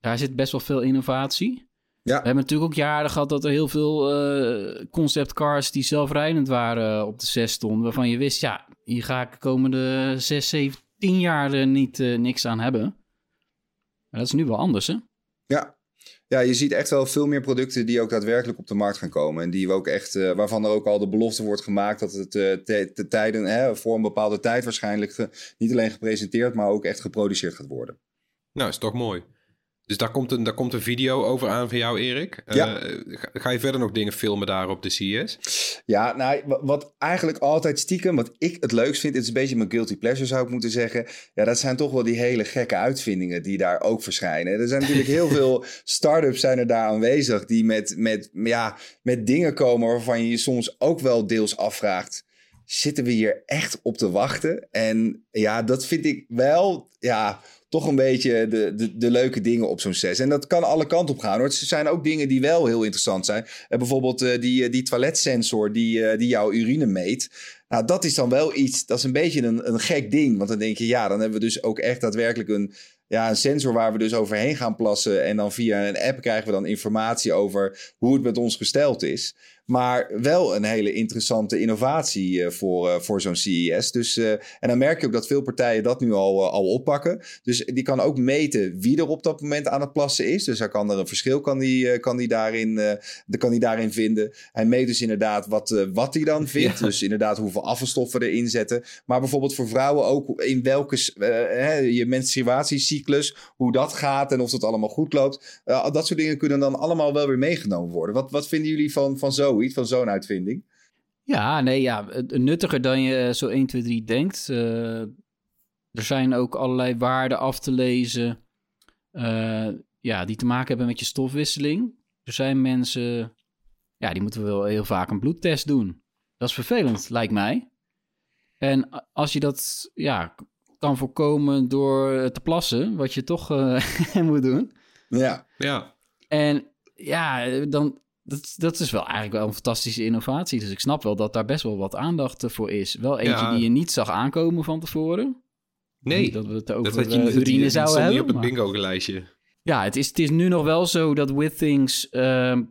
Daar zit best wel veel innovatie. Ja. We hebben natuurlijk ook jaren gehad dat er heel veel eh conceptcars die zelfrijdend waren op de 6 stonden. Waarvan je wist, ja, hier ga ik de komende 6, 7, 10 jaar er niet, niks aan hebben. Maar dat is nu wel anders, hè? Ja. Je ziet echt wel veel meer producten die ook daadwerkelijk op de markt gaan komen. En die we ook echt, eh, waarvan er ook al de belofte wordt gemaakt dat het eh, te tijden, hè, voor een bepaalde tijd waarschijnlijk ge- niet alleen gepresenteerd, maar ook echt geproduceerd gaat worden. Nou, is toch mooi. Dus daar komt, een, daar komt een video over aan van jou, Erik. Eh, Ja. ga, ga je verder nog dingen filmen daar op de CES? Ja, nou, wa- wat eigenlijk altijd stiekem, wat ik het leukst vind, het is een beetje mijn guilty pleasure zou ik moeten zeggen. Ja, dat zijn toch wel die hele gekke uitvindingen die daar ook verschijnen. Er zijn natuurlijk heel veel start-ups zijn er daar aanwezig die met, met, ja, met dingen komen waarvan je je soms ook wel deels afvraagt. Zitten we hier echt op te wachten? En ja, dat vind ik wel, ja, toch een beetje de, de, de leuke dingen op zo'n CES. En dat kan alle kanten op gaan hoor. Er zijn ook dingen die wel heel interessant zijn. Eh, bijvoorbeeld eh, die, eh, die toiletsensor die, die jouw urine meet. Nou, dat is dan wel iets, dat is een beetje een, een gek ding. Want dan denk je, ja, dan hebben we dus ook echt daadwerkelijk een, ja, een sensor waar we dus overheen gaan plassen. En dan via een app krijgen we dan informatie over hoe het met ons gesteld is. Maar wel een hele interessante innovatie eh, voor, eh, voor zo'n CES. Dus, eh, en dan merk je ook dat veel partijen dat nu al, al oppakken. Dus die kan ook meten wie er op dat moment aan het plassen is. Dus hij kan er een verschil kan die, kan die daarin, de- kan die daarin vinden. Hij meet dus inderdaad wat, wat hij dan vindt. Dus inderdaad hoeveel afvalstoffen erin zetten. Maar bijvoorbeeld voor vrouwen ook in welke hè, je menstruatiecyclus, hoe dat gaat en of dat allemaal goed loopt. Dat soort dingen kunnen dan allemaal wel weer meegenomen worden. Wat, wat vinden jullie van, van zoiets, van zo'n uitvinding? Ja, nee, ja, nuttiger dan je eh, zo 1, 2, 3 denkt. Eh, er zijn ook allerlei waarden af te lezen eh, ja, die te maken hebben met je stofwisseling. Er zijn mensen, ja, die moeten wel heel vaak een bloedtest doen. Dat is vervelend, lijkt mij. En als je dat ja, kan voorkomen door te plassen, wat je toch eh, moet doen. Ja, Ja, En ja, dan, dat, dat is wel eigenlijk wel een fantastische innovatie. Dus ik snap wel dat daar best wel wat aandacht voor is. Wel eentje Ja. die je niet zag aankomen van tevoren. nee. Niet dat we het over Dat had je eh, dat urine zouden stond niet hebben. op het bingo-lijstje. Ja, het is, het is nu nog wel zo dat with things... ehm,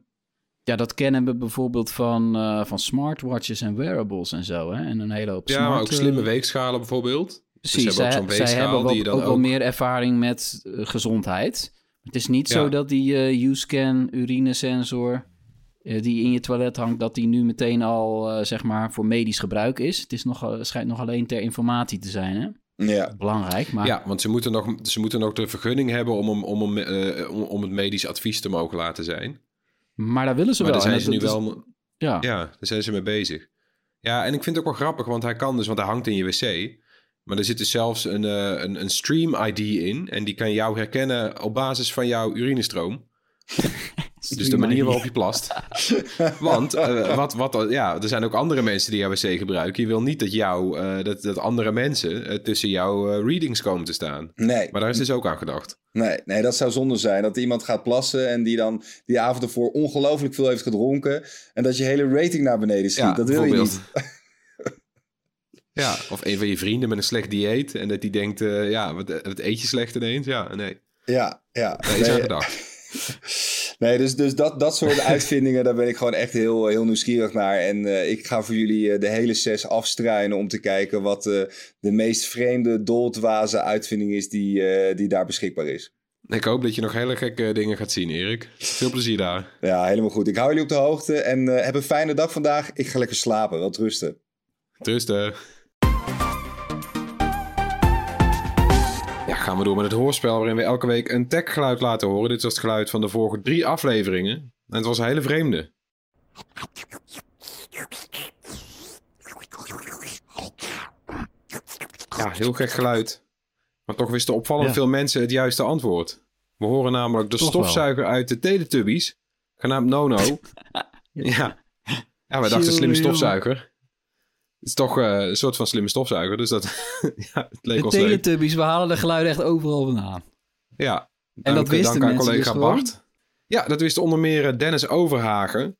ja, dat kennen we bijvoorbeeld van, eh, van smartwatches en wearables en zo. Hè? En een hele hoop Ja, smart, maar ook eh, slimme weegschalen bijvoorbeeld. Precies, Dus ze hebben ook zij, hebben die je dan ook, wel ook- meer ervaring met gezondheid. Het is niet Ja. zo dat die eh U-scan urinesensor die in je toilet hangt, dat die nu meteen al eh, zeg maar voor medisch gebruik is. Het is nog, eh, schijnt nog alleen ter informatie te zijn, hè? ja. Belangrijk, maar Ja, want ze moeten, nog, ze moeten nog de vergunning hebben om, om, eh, om, om het medisch advies te mogen laten zijn. maar daar willen ze Maar wel. daar zijn ze nu is- wel... Ja. Ja, daar zijn ze mee bezig. Ja, en ik vind het ook wel grappig, want hij kan dus, want hij hangt in je wc. Maar er zit dus zelfs een, eh, een, een stream-ID in. En die kan jou herkennen op basis van jouw urinestroom. Dus de manier waarop je plast. Want eh, wat, wat, ja, er zijn ook andere mensen die jouw wc gebruiken. Je wil niet dat, jou, eh, dat, dat andere mensen eh, tussen jouw readings komen te staan. Nee, Maar daar is dus ook aan gedacht. nee, nee, dat zou zonde zijn. Dat iemand gaat plassen en die dan die avond ervoor ongelooflijk veel heeft gedronken. En dat je hele rating naar beneden schiet. dat wil je niet. ja, of een van je vrienden met een slecht dieet. En dat die denkt, ja, wat, wat eet je slecht ineens? Ja, nee. Ja, ja. Daar is aan gedacht. nee dus, dus dat, dat soort uitvindingen, daar ben ik gewoon echt heel, heel nieuwsgierig naar. En eh, ik ga voor jullie eh, de hele zes afstruinen om te kijken wat eh, de meest vreemde, doldwaze uitvinding is die, die daar beschikbaar is. Ik hoop dat je nog hele gekke dingen gaat zien, Erik. Veel plezier daar. Ja, helemaal goed. Ik hou jullie op de hoogte en heb een fijne dag vandaag. Ik ga lekker slapen. Wel rusten. Trusten. Gaan we door met het hoorspel waarin we elke week een techgeluid laten horen. Dit was het geluid van de vorige drie afleveringen. En het was een hele vreemde. Ja, heel gek geluid. Maar toch wisten opvallend Ja. veel mensen het juiste antwoord. We horen namelijk de Toch stofzuiger uit de Teletubbies, genaamd Nono. ja. ja, wij dachten slimme stofzuiger. Het is toch eh, een soort van slimme stofzuiger, dus dat ja, het leek De ons leuk. Teletubbies, we halen de geluiden echt overal vandaan. Ja. En dat wisten dank aan mensen collega dus gewoon? Bart. Ja, dat wist onder meer eh, Dennis Overhagen.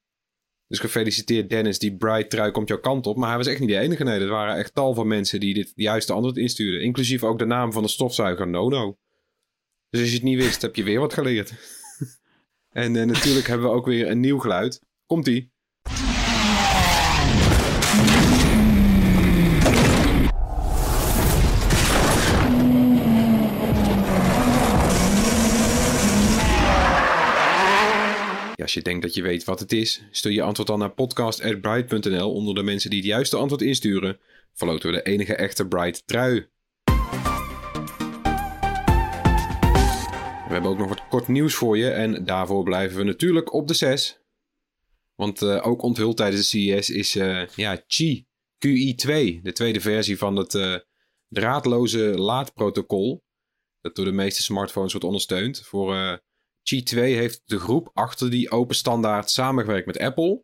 Dus gefeliciteerd Dennis, die bright trui komt jouw kant op. Maar hij was echt niet de enige. Nee, er waren echt tal van mensen die dit juiste antwoord instuurden. Inclusief ook de naam van de stofzuiger Nono. Dus als je het niet wist, heb je weer wat geleerd. en eh, natuurlijk hebben we ook weer een nieuw geluid. Komt-ie. Als je denkt dat je weet wat het is, stuur je antwoord dan naar podcast.bright.nl. Onder de mensen die het juiste antwoord insturen, verloten we de enige echte Bright trui. We hebben ook nog wat kort nieuws voor je en daarvoor blijven we natuurlijk op de 6. Want eh, ook onthuld tijdens de CES is eh, ja, Qi QI2, de tweede versie van het eh, draadloze laadprotocol. Dat door de meeste smartphones wordt ondersteund. Voor eh, Qi 2 heeft de groep achter die open standaard samengewerkt met Apple.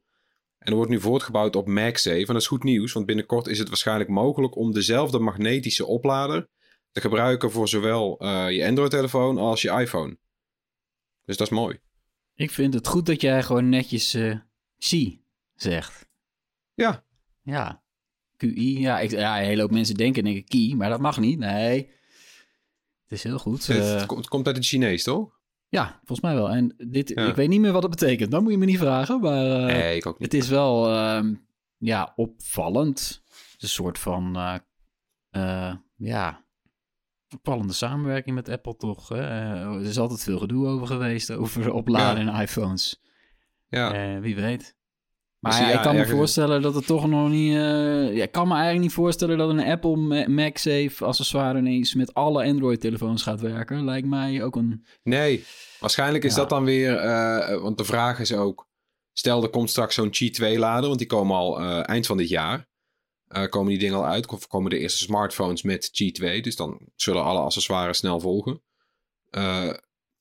En er wordt nu voortgebouwd op MagSafe. En dat is goed nieuws, want binnenkort is het waarschijnlijk mogelijk om dezelfde magnetische oplader te gebruiken voor zowel eh, je Android-telefoon als je iPhone. Dus dat is mooi. Ik vind het goed dat jij gewoon netjes Xi zegt. Ja, Ja, QI. Ja, ik, ja, een hele hoop mensen denken denk ik Ki, maar dat mag niet. Nee, het is heel goed. het, Eh, het komt uit het Chinees, toch? Ja, volgens mij wel. En dit, Ja. ik weet niet meer wat het betekent. Dat moet je me niet vragen, maar eh, nee, ik ook niet. het is wel ehm, ja, opvallend. Het een soort van, eh, eh, ja, opvallende samenwerking met Apple toch. Er is altijd veel gedoe over geweest, over opladen en iPhones. Ja, wie weet. Maar Dus ja, ja, ik kan me voorstellen dat het toch nog niet... eh, ja, ik kan me eigenlijk niet voorstellen dat een Apple Ma- MagSafe accessoire ineens met alle Android-telefoons gaat werken. Lijkt mij ook een... nee. Waarschijnlijk is dat dan weer... eh, want de vraag is ook... Stel, er komt straks zo'n Qi 2-lader, want die komen al eh, eind van dit jaar. Komen die dingen al uit? Of komen de eerste smartphones met Qi 2? Dus dan zullen alle accessoires snel volgen.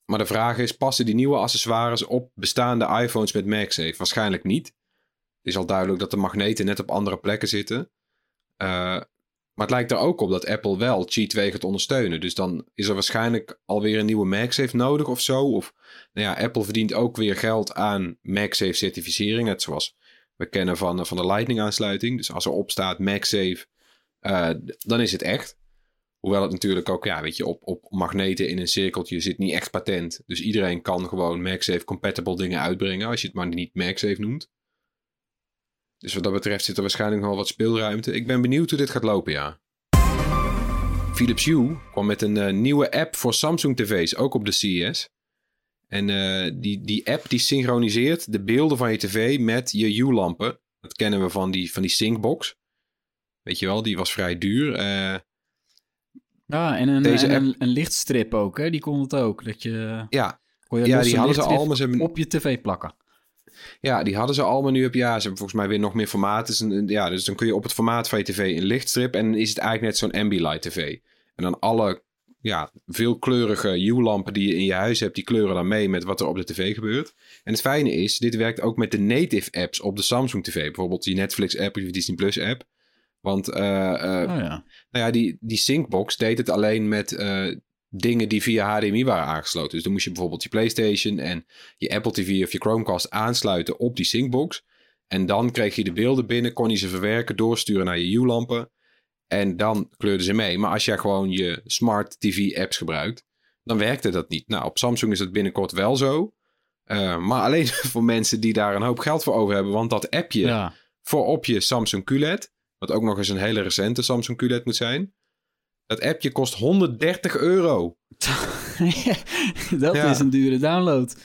Maar de vraag is, passen die nieuwe accessoires op bestaande iPhones met MagSafe? Waarschijnlijk niet. Is al duidelijk dat de magneten net op andere plekken zitten. Eh, maar het lijkt er ook op dat Apple wel Qi 2 gaat ondersteunen. Dus dan is er waarschijnlijk alweer een nieuwe MagSafe nodig of zo. Of nou ja, Apple verdient ook weer geld aan MagSafe certificering. Net zoals we kennen van, van de Lightning aansluiting. Dus als er op staat MagSafe, eh, dan is het echt. Hoewel het natuurlijk ook, ja, weet je, op, op magneten in een cirkeltje zit niet echt patent. Dus iedereen kan gewoon MagSafe compatible dingen uitbrengen als je het maar niet MagSafe noemt. Dus wat dat betreft zit er waarschijnlijk nog wel wat speelruimte. Ik ben benieuwd hoe dit gaat lopen, ja. Philips Hue kwam met een eh, nieuwe app voor Samsung TV's, ook op de CES. En eh, die, die app die synchroniseert de beelden van je tv met je Hue-lampen. Dat kennen we van die, van die Syncbox. Weet je wel, die was vrij duur. Eh, Ja, en een, Deze en app- een, een lichtstrip ook, hè? Die kon het ook. Dat je... ja, je ja die hadden ze lichtstrip al, maar ze hebben, op je tv plakken. Ja, die hadden ze al, maar nu heb je, ja, ze hebben volgens mij weer nog meer formaat. Dus, een, ja, dus dan kun je op het formaat van je tv een lichtstrip en is het eigenlijk net zo'n Ambilight tv. En dan alle ja, veelkleurige Hue-lampen die je in je huis hebt, die kleuren dan mee met wat er op de tv gebeurt. En het fijne is, dit werkt ook met de native apps op de Samsung tv. Bijvoorbeeld die Netflix-app of je Disney Plus-app. Want eh, eh, Oh ja. nou ja, die, die Syncbox deed het alleen met eh, dingen die via HDMI waren aangesloten. Dus dan moest je bijvoorbeeld je PlayStation en je Apple TV of je Chromecast aansluiten op die Syncbox. En dan kreeg je de beelden binnen, kon je ze verwerken, doorsturen naar je Hue-lampen. En dan kleurden ze mee. Maar als jij gewoon je smart TV-apps gebruikt, dan werkte dat niet. Nou, op Samsung is dat binnenkort wel zo. Eh, maar alleen voor mensen die daar een hoop geld voor over hebben. Want dat appje Ja. voor op je Samsung QLED. Wat ook nog eens een hele recente Samsung QLED moet zijn. Dat appje kost 130 euro. dat Ja. is een dure download.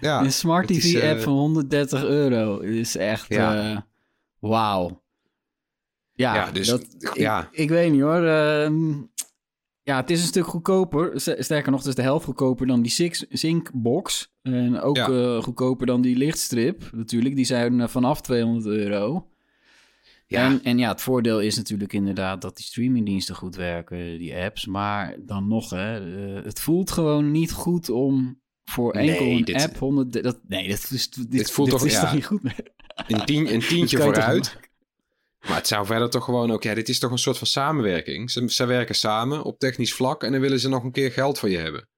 Ja, een smart TV-app eh, van 130 euro. is echt, Ja. ja. wauw. Ja, Ja, dus- dat, ja. Ik, ik weet niet hoor. ehm, Ja, het is een stuk goedkoper. Sterker nog, het is de helft goedkoper dan die Six Sync box. En ook Ja. eh, goedkoper dan die lichtstrip natuurlijk. Die zijn eh, vanaf 200 euro. Ja. En, en ja, het voordeel is natuurlijk inderdaad dat die streamingdiensten goed werken, die apps. Maar dan nog, hè, eh, het voelt gewoon niet goed om voor Nee, enkel een dit- app 100... Dat, nee, dit, is, dit, Dit voelt dit toch- is ja. toch niet goed meer? Een, tien, een tientje vooruit. Maar het zou verder toch gewoon ook... Ja, dit is toch een soort van samenwerking. Ze, ze werken samen op technisch vlak en dan willen ze nog een keer geld van je hebben.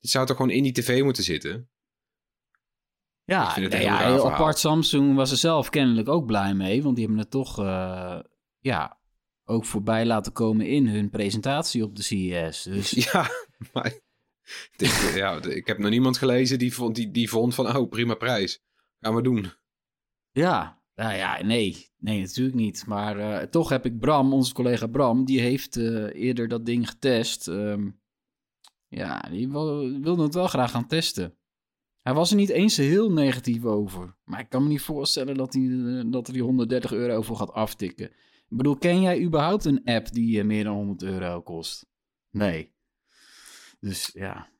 Dit zou toch gewoon in die tv moeten zitten? Ik Ja, vind het nee, een heel ja heel verhaal. apart. Samsung was er zelf kennelijk ook blij mee. Want die hebben het toch eh, ja, ook voorbij laten komen in hun presentatie op de CES. Dus Ja, maar... dit- ja, ik heb nog niemand gelezen die vond, die, die vond van... Oh, prima prijs. Gaan we doen. ja, nou ja, nee. Nee, natuurlijk niet. Maar eh, toch heb ik Bram, onze collega Bram, die heeft eh, eerder dat ding getest. Ehm, ja, die wil- wilde het wel graag gaan testen. Hij was er niet eens heel negatief over. Maar ik kan me niet voorstellen dat hij, eh, dat hij die 130 euro voor gaat aftikken. Ik bedoel, ken jij überhaupt een app die eh, meer dan 100 euro kost? Nee. Dus ja.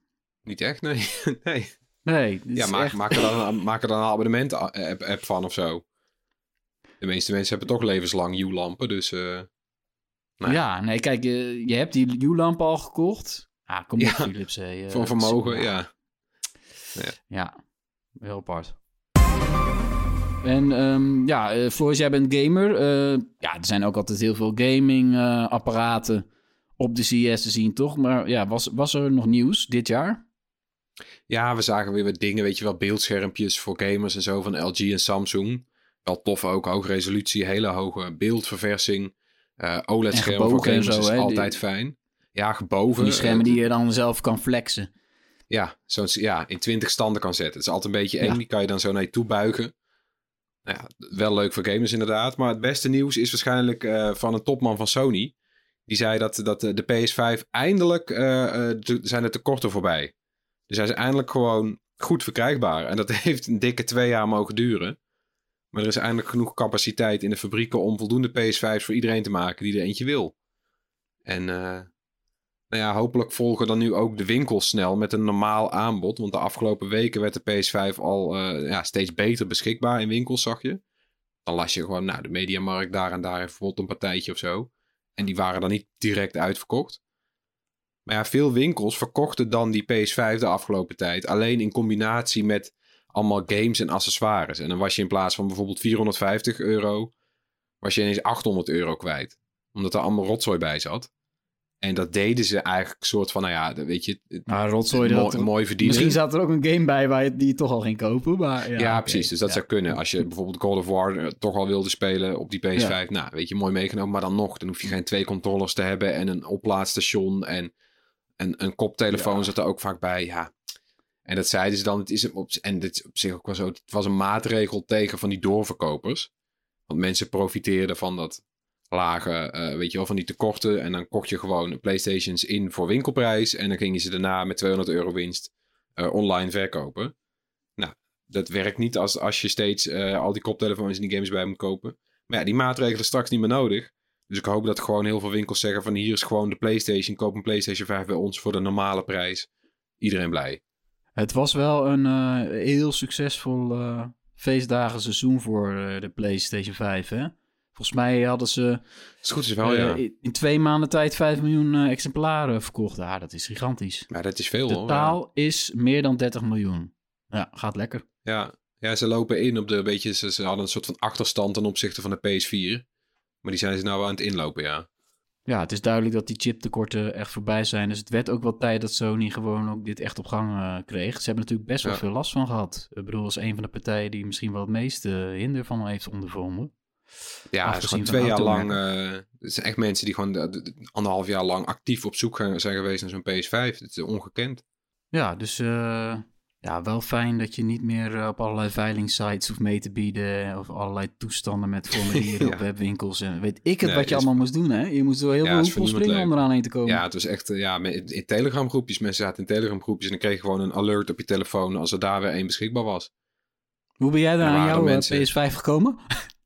Niet echt, nee. nee. Nee. Ja, maak, echt- maak, er dan, een- maak er dan een abonnement-app app van of zo. De meeste mensen hebben toch levenslang U-lampen, dus... eh, nou ja, nee, kijk, je, je hebt die U-lamp al gekocht. Ah, kom op, Ja, Philips. Hey, eh, Voor vermogen, ja. Ja, heel apart. En ehm, ja, eh, Floris, jij bent gamer. Eh, ja, er zijn ook altijd heel veel gaming-apparaten op de CES te zien, toch? Maar ja, was, was er nog nieuws dit jaar? Ja, we zagen weer wat dingen, weet je wel, beeldschermpjes voor gamers en zo van LG en Samsung. Wel tof ook, hoge resolutie, hele hoge beeldverversing. Eh OLED-schermen voor gebogen gamers zo, is hè, die- altijd fijn. Ja, geboven. Van die schermen eh, die je dan zelf kan flexen. Ja, zo'n, ja, in 20 standen kan zetten. Het is altijd een beetje eng, Ja. die kan je dan zo naar je toe buigen. Nou ja, wel leuk voor gamers inderdaad. Maar het beste nieuws is waarschijnlijk eh, van een topman van Sony. Die zei dat, dat eh, de PS5 eindelijk de- zijn de tekorten voorbij. Dus hij is eindelijk gewoon goed verkrijgbaar. En dat heeft een dikke twee jaar mogen duren. Maar er is eindelijk genoeg capaciteit in de fabrieken om voldoende PS5's voor iedereen te maken die er eentje wil. En nou ja, hopelijk volgen dan nu ook de winkels snel met een normaal aanbod. Want de afgelopen weken werd de PS5 al eh, ja, steeds beter beschikbaar in winkels, zag je. Dan las je gewoon, nou, de Mediamarkt daar en daar heeft bijvoorbeeld een partijtje of zo. En die waren dan niet direct uitverkocht. Maar ja, veel winkels verkochten dan die PS5 de afgelopen tijd. Alleen in combinatie met allemaal games en accessoires. En dan was je in plaats van bijvoorbeeld 450 euro, was je ineens 800 euro kwijt. Omdat er allemaal rotzooi bij zat. En dat deden ze eigenlijk soort van, nou ja, weet je, Nou, rotzooi, dat, mooi, mooi verdienen. misschien zat er ook een game bij waar je die je toch al ging kopen. Maar, ja, Ja, precies. Dus dat Ja. zou kunnen. Als je bijvoorbeeld God of War eh, toch al wilde spelen op die PS5. Nou, weet je, mooi meegenomen. Maar dan nog, dan hoef je geen twee controllers te hebben en een oplaadstation en een, een koptelefoon zat er ook vaak bij. Ja. En dat zeiden ze dan. Het is op, en dit op zich ook wel zo. Het was een maatregel tegen van die doorverkopers. Want mensen profiteerden van dat lage, eh, weet je wel, van die tekorten. En dan kocht je gewoon PlayStations in voor winkelprijs. En dan ging je ze daarna met 200 euro winst eh, online verkopen. Nou, dat werkt niet als, als je steeds eh, al die koptelefoons en die games bij moet kopen. Maar ja, die maatregelen straks niet meer nodig. Dus ik hoop dat gewoon heel veel winkels zeggen van hier is gewoon de PlayStation. Koop een PlayStation 5 bij ons voor de normale prijs. Iedereen blij. Het was wel een heel succesvol feestdagen seizoen voor de PlayStation 5, hè? Volgens mij hadden ze Is goed is wel, eh, ja. in- twee maanden tijd 5 miljoen eh, exemplaren verkocht. Ja, dat is gigantisch. Maar dat is veel hoor. Totaal is meer dan 30 miljoen. Ja, gaat lekker. Ja. ja, ze lopen in op de beetje. Ze, ze hadden een soort van achterstand ten opzichte van de PS4. Maar die zijn ze nou aan het inlopen, ja. Ja, het is duidelijk dat die chiptekorten echt voorbij zijn. Dus het werd ook wel tijd dat Sony gewoon ook dit echt op gang eh, kreeg. Ze hebben natuurlijk best wel Ja. veel last van gehad. Ik bedoel, als een van de partijen die misschien wel het meeste hinder van heeft ondervonden. Ja, het is gewoon twee jaar lang. eh het zijn echt mensen die gewoon de- de- anderhalf jaar lang actief op zoek zijn geweest naar zo'n PS5. Het is ongekend. Ja, dus eh, ja, wel fijn dat je niet meer eh, op allerlei veilingsites hoeft mee te bieden. Of allerlei toestanden met formulieren Ja. op webwinkels. En weet ik het Nee, wat je allemaal moest doen, hè? Je moest door heel Ja, veel hoepels springen om leuk. eraan heen te komen. Ja, het was echt ja, in Telegram groepjes. Mensen zaten in Telegram groepjes en dan kreeg je gewoon een alert op je telefoon als er daar weer één beschikbaar was. Hoe ben jij daar aan jouw mensen- PS5 gekomen?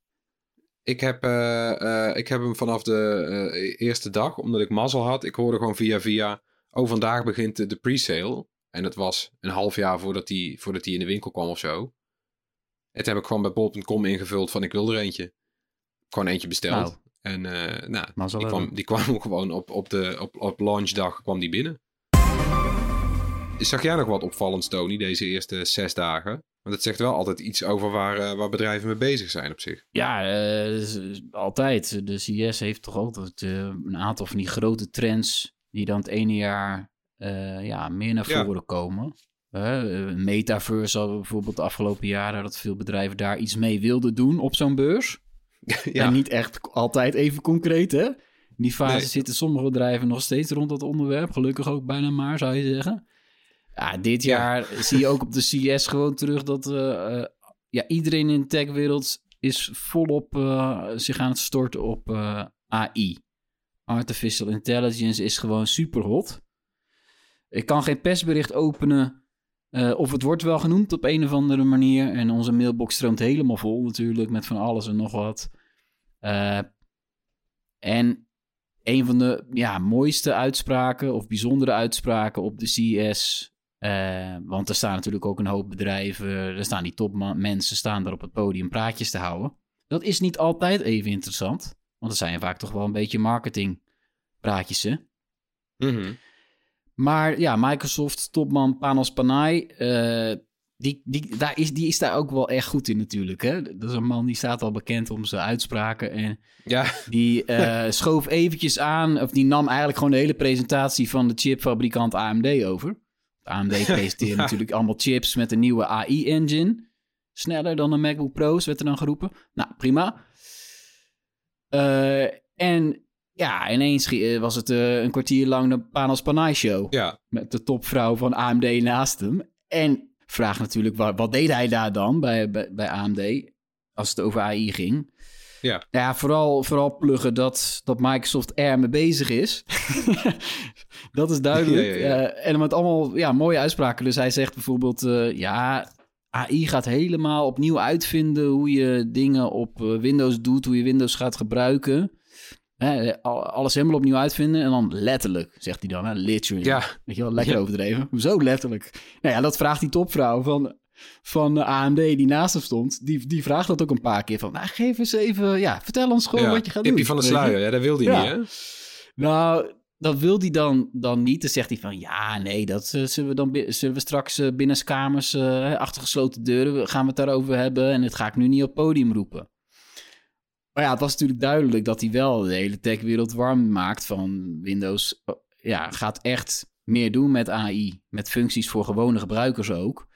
Ik heb, eh, eh, ik heb hem vanaf de eh, eerste dag, omdat ik mazzel had. Ik hoorde gewoon via via, oh vandaag begint de, de pre-sale. En dat was een half jaar voordat die, voordat die in de winkel kwam of zo. En toen heb ik gewoon bij bol.com ingevuld van ik wil er eentje. Gewoon eentje besteld. Nou. En nou, die, kwam, die kwam gewoon op, op, de, op, op launchdag kwam die binnen. Zag jij nog wat opvallends, Tony, deze eerste zes dagen? Want het zegt wel altijd iets over waar, eh, waar bedrijven mee bezig zijn op zich. Ja, eh, dus, eh, altijd. De CS heeft toch altijd een aantal van die grote trends die dan het ene jaar ja, meer naar Ja. voren komen. Metaverse we bijvoorbeeld de afgelopen jaren dat veel bedrijven daar iets mee wilden doen op zo'n beurs. ja, En niet echt altijd even concreet, hè? In die fase Nee. zitten sommige bedrijven nog steeds rond dat onderwerp. Gelukkig ook bijna maar, zou je zeggen. Ja, dit jaar zie je ook op de CS gewoon terug dat eh, eh, ja, iedereen in de techwereld is volop eh, zich aan het storten op AI. Artificial intelligence is gewoon super hot. Ik kan geen persbericht openen of het wordt wel genoemd op een of andere manier. En onze mailbox stroomt helemaal vol natuurlijk met van alles en nog wat. En een van de ja, mooiste uitspraken of bijzondere uitspraken op de CES. Eh, want er staan natuurlijk ook een hoop bedrijven. Er staan die topmensen staan daar op het podium praatjes te houden. Dat is niet altijd even interessant. Want dat zijn vaak toch wel een beetje marketingpraatjes, hè? Mhm. Maar ja, Microsoft topman Panos Panay, eh, die, die, daar is, die is daar ook wel echt goed in natuurlijk. Hè? Dat is een man die staat al bekend om zijn uitspraken. En ja, die eh, schoof eventjes aan, of die nam eigenlijk gewoon de hele presentatie van de chipfabrikant AMD over. AMD presenteert natuurlijk allemaal chips met een nieuwe AI-engine. Sneller dan een MacBook Pro's, werd er dan geroepen. Nou, prima. Eh, en ja, ineens eh, was het eh, een kwartier lang de Panos Panay show. ja. Met de topvrouw van AMD naast hem. En vraag natuurlijk, wat, wat deed hij daar dan bij, bij, bij AMD? Als het over AI ging. Ja. Ja, vooral, vooral pluggen dat, dat Microsoft er mee bezig is. dat is duidelijk. Ja, ja, ja. Eh, en met allemaal ja, mooie uitspraken. Dus hij zegt bijvoorbeeld, eh, ja, AI gaat helemaal opnieuw uitvinden hoe je dingen op eh, Windows doet, hoe je Windows gaat gebruiken. Hè, al- alles helemaal opnieuw uitvinden en dan letterlijk, zegt hij dan, hè, literally. Ja. Weet je wel, lekker overdreven. Hoezo letterlijk? Nou ja, dat vraagt die topvrouw van, van AMD die naast hem stond. Die, die vraagt dat ook een paar keer van, nou, geef eens even, ja, vertel ons gewoon ja. wat je gaat doen. Tipje van de sluier, ja, dat wilde hij Ja. niet, hè? Nou, dat wil hij dan, dan niet. Dan zegt hij van, ja, nee, dat eh, zullen we dan zullen we straks eh, binnenskamers eh achter gesloten deuren gaan we het daarover hebben. En dat ga ik nu niet op podium roepen. Maar ja, het was natuurlijk duidelijk dat hij wel de hele techwereld warm maakt van Windows. Ja, gaat echt meer doen met AI, met functies voor gewone gebruikers ook.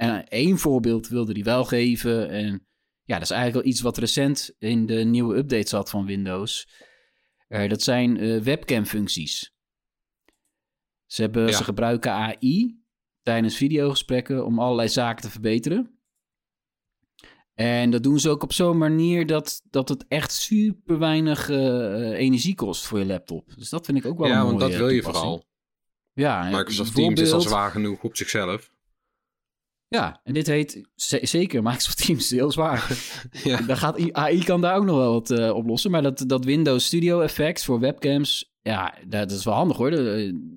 En één voorbeeld wilde hij wel geven. En ja, dat is eigenlijk wel iets wat recent in de nieuwe update zat van Windows. Eh, dat zijn webcam-functies. Ze, hebben, Ja. ze gebruiken AI tijdens videogesprekken om allerlei zaken te verbeteren. En dat doen ze ook op zo'n manier dat, dat het echt super weinig eh, energie kost voor je laptop. Dus dat vind ik ook wel Ja, een want mooie dat wil je vooral. Ja, Microsoft Teams is al zwaar genoeg op zichzelf. Ja, en dit heet zeker Microsoft Teams heel zwaar. Ja. Dan gaat AI kan daar ook nog wel wat eh, oplossen. Maar dat, dat Windows Studio effect voor webcams, ja, dat is wel handig hoor.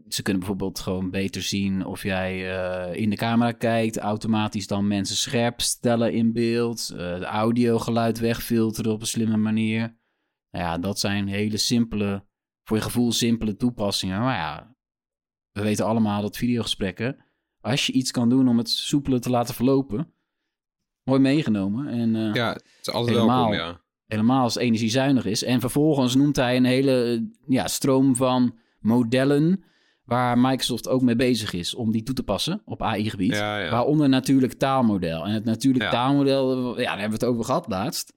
Ze kunnen bijvoorbeeld gewoon beter zien of jij eh, in de camera kijkt. Automatisch dan mensen scherp stellen in beeld. eh de audiogeluid wegfilteren op een slimme manier. Nou ja, dat zijn hele simpele, voor je gevoel simpele toepassingen. Maar ja, we weten allemaal dat videogesprekken, als je iets kan doen om het soepeler te laten verlopen, mooi meegenomen. En eh, ja, het is altijd Helemaal. welkom, ja. helemaal als het energiezuinig is. En vervolgens noemt hij een hele eh, ja, stroom van modellen waar Microsoft ook mee bezig is om die toe te passen op AI-gebied. Ja, ja. Waaronder natuurlijk taalmodel. En het natuurlijk Ja. taalmodel, ja, daar hebben we het over gehad laatst.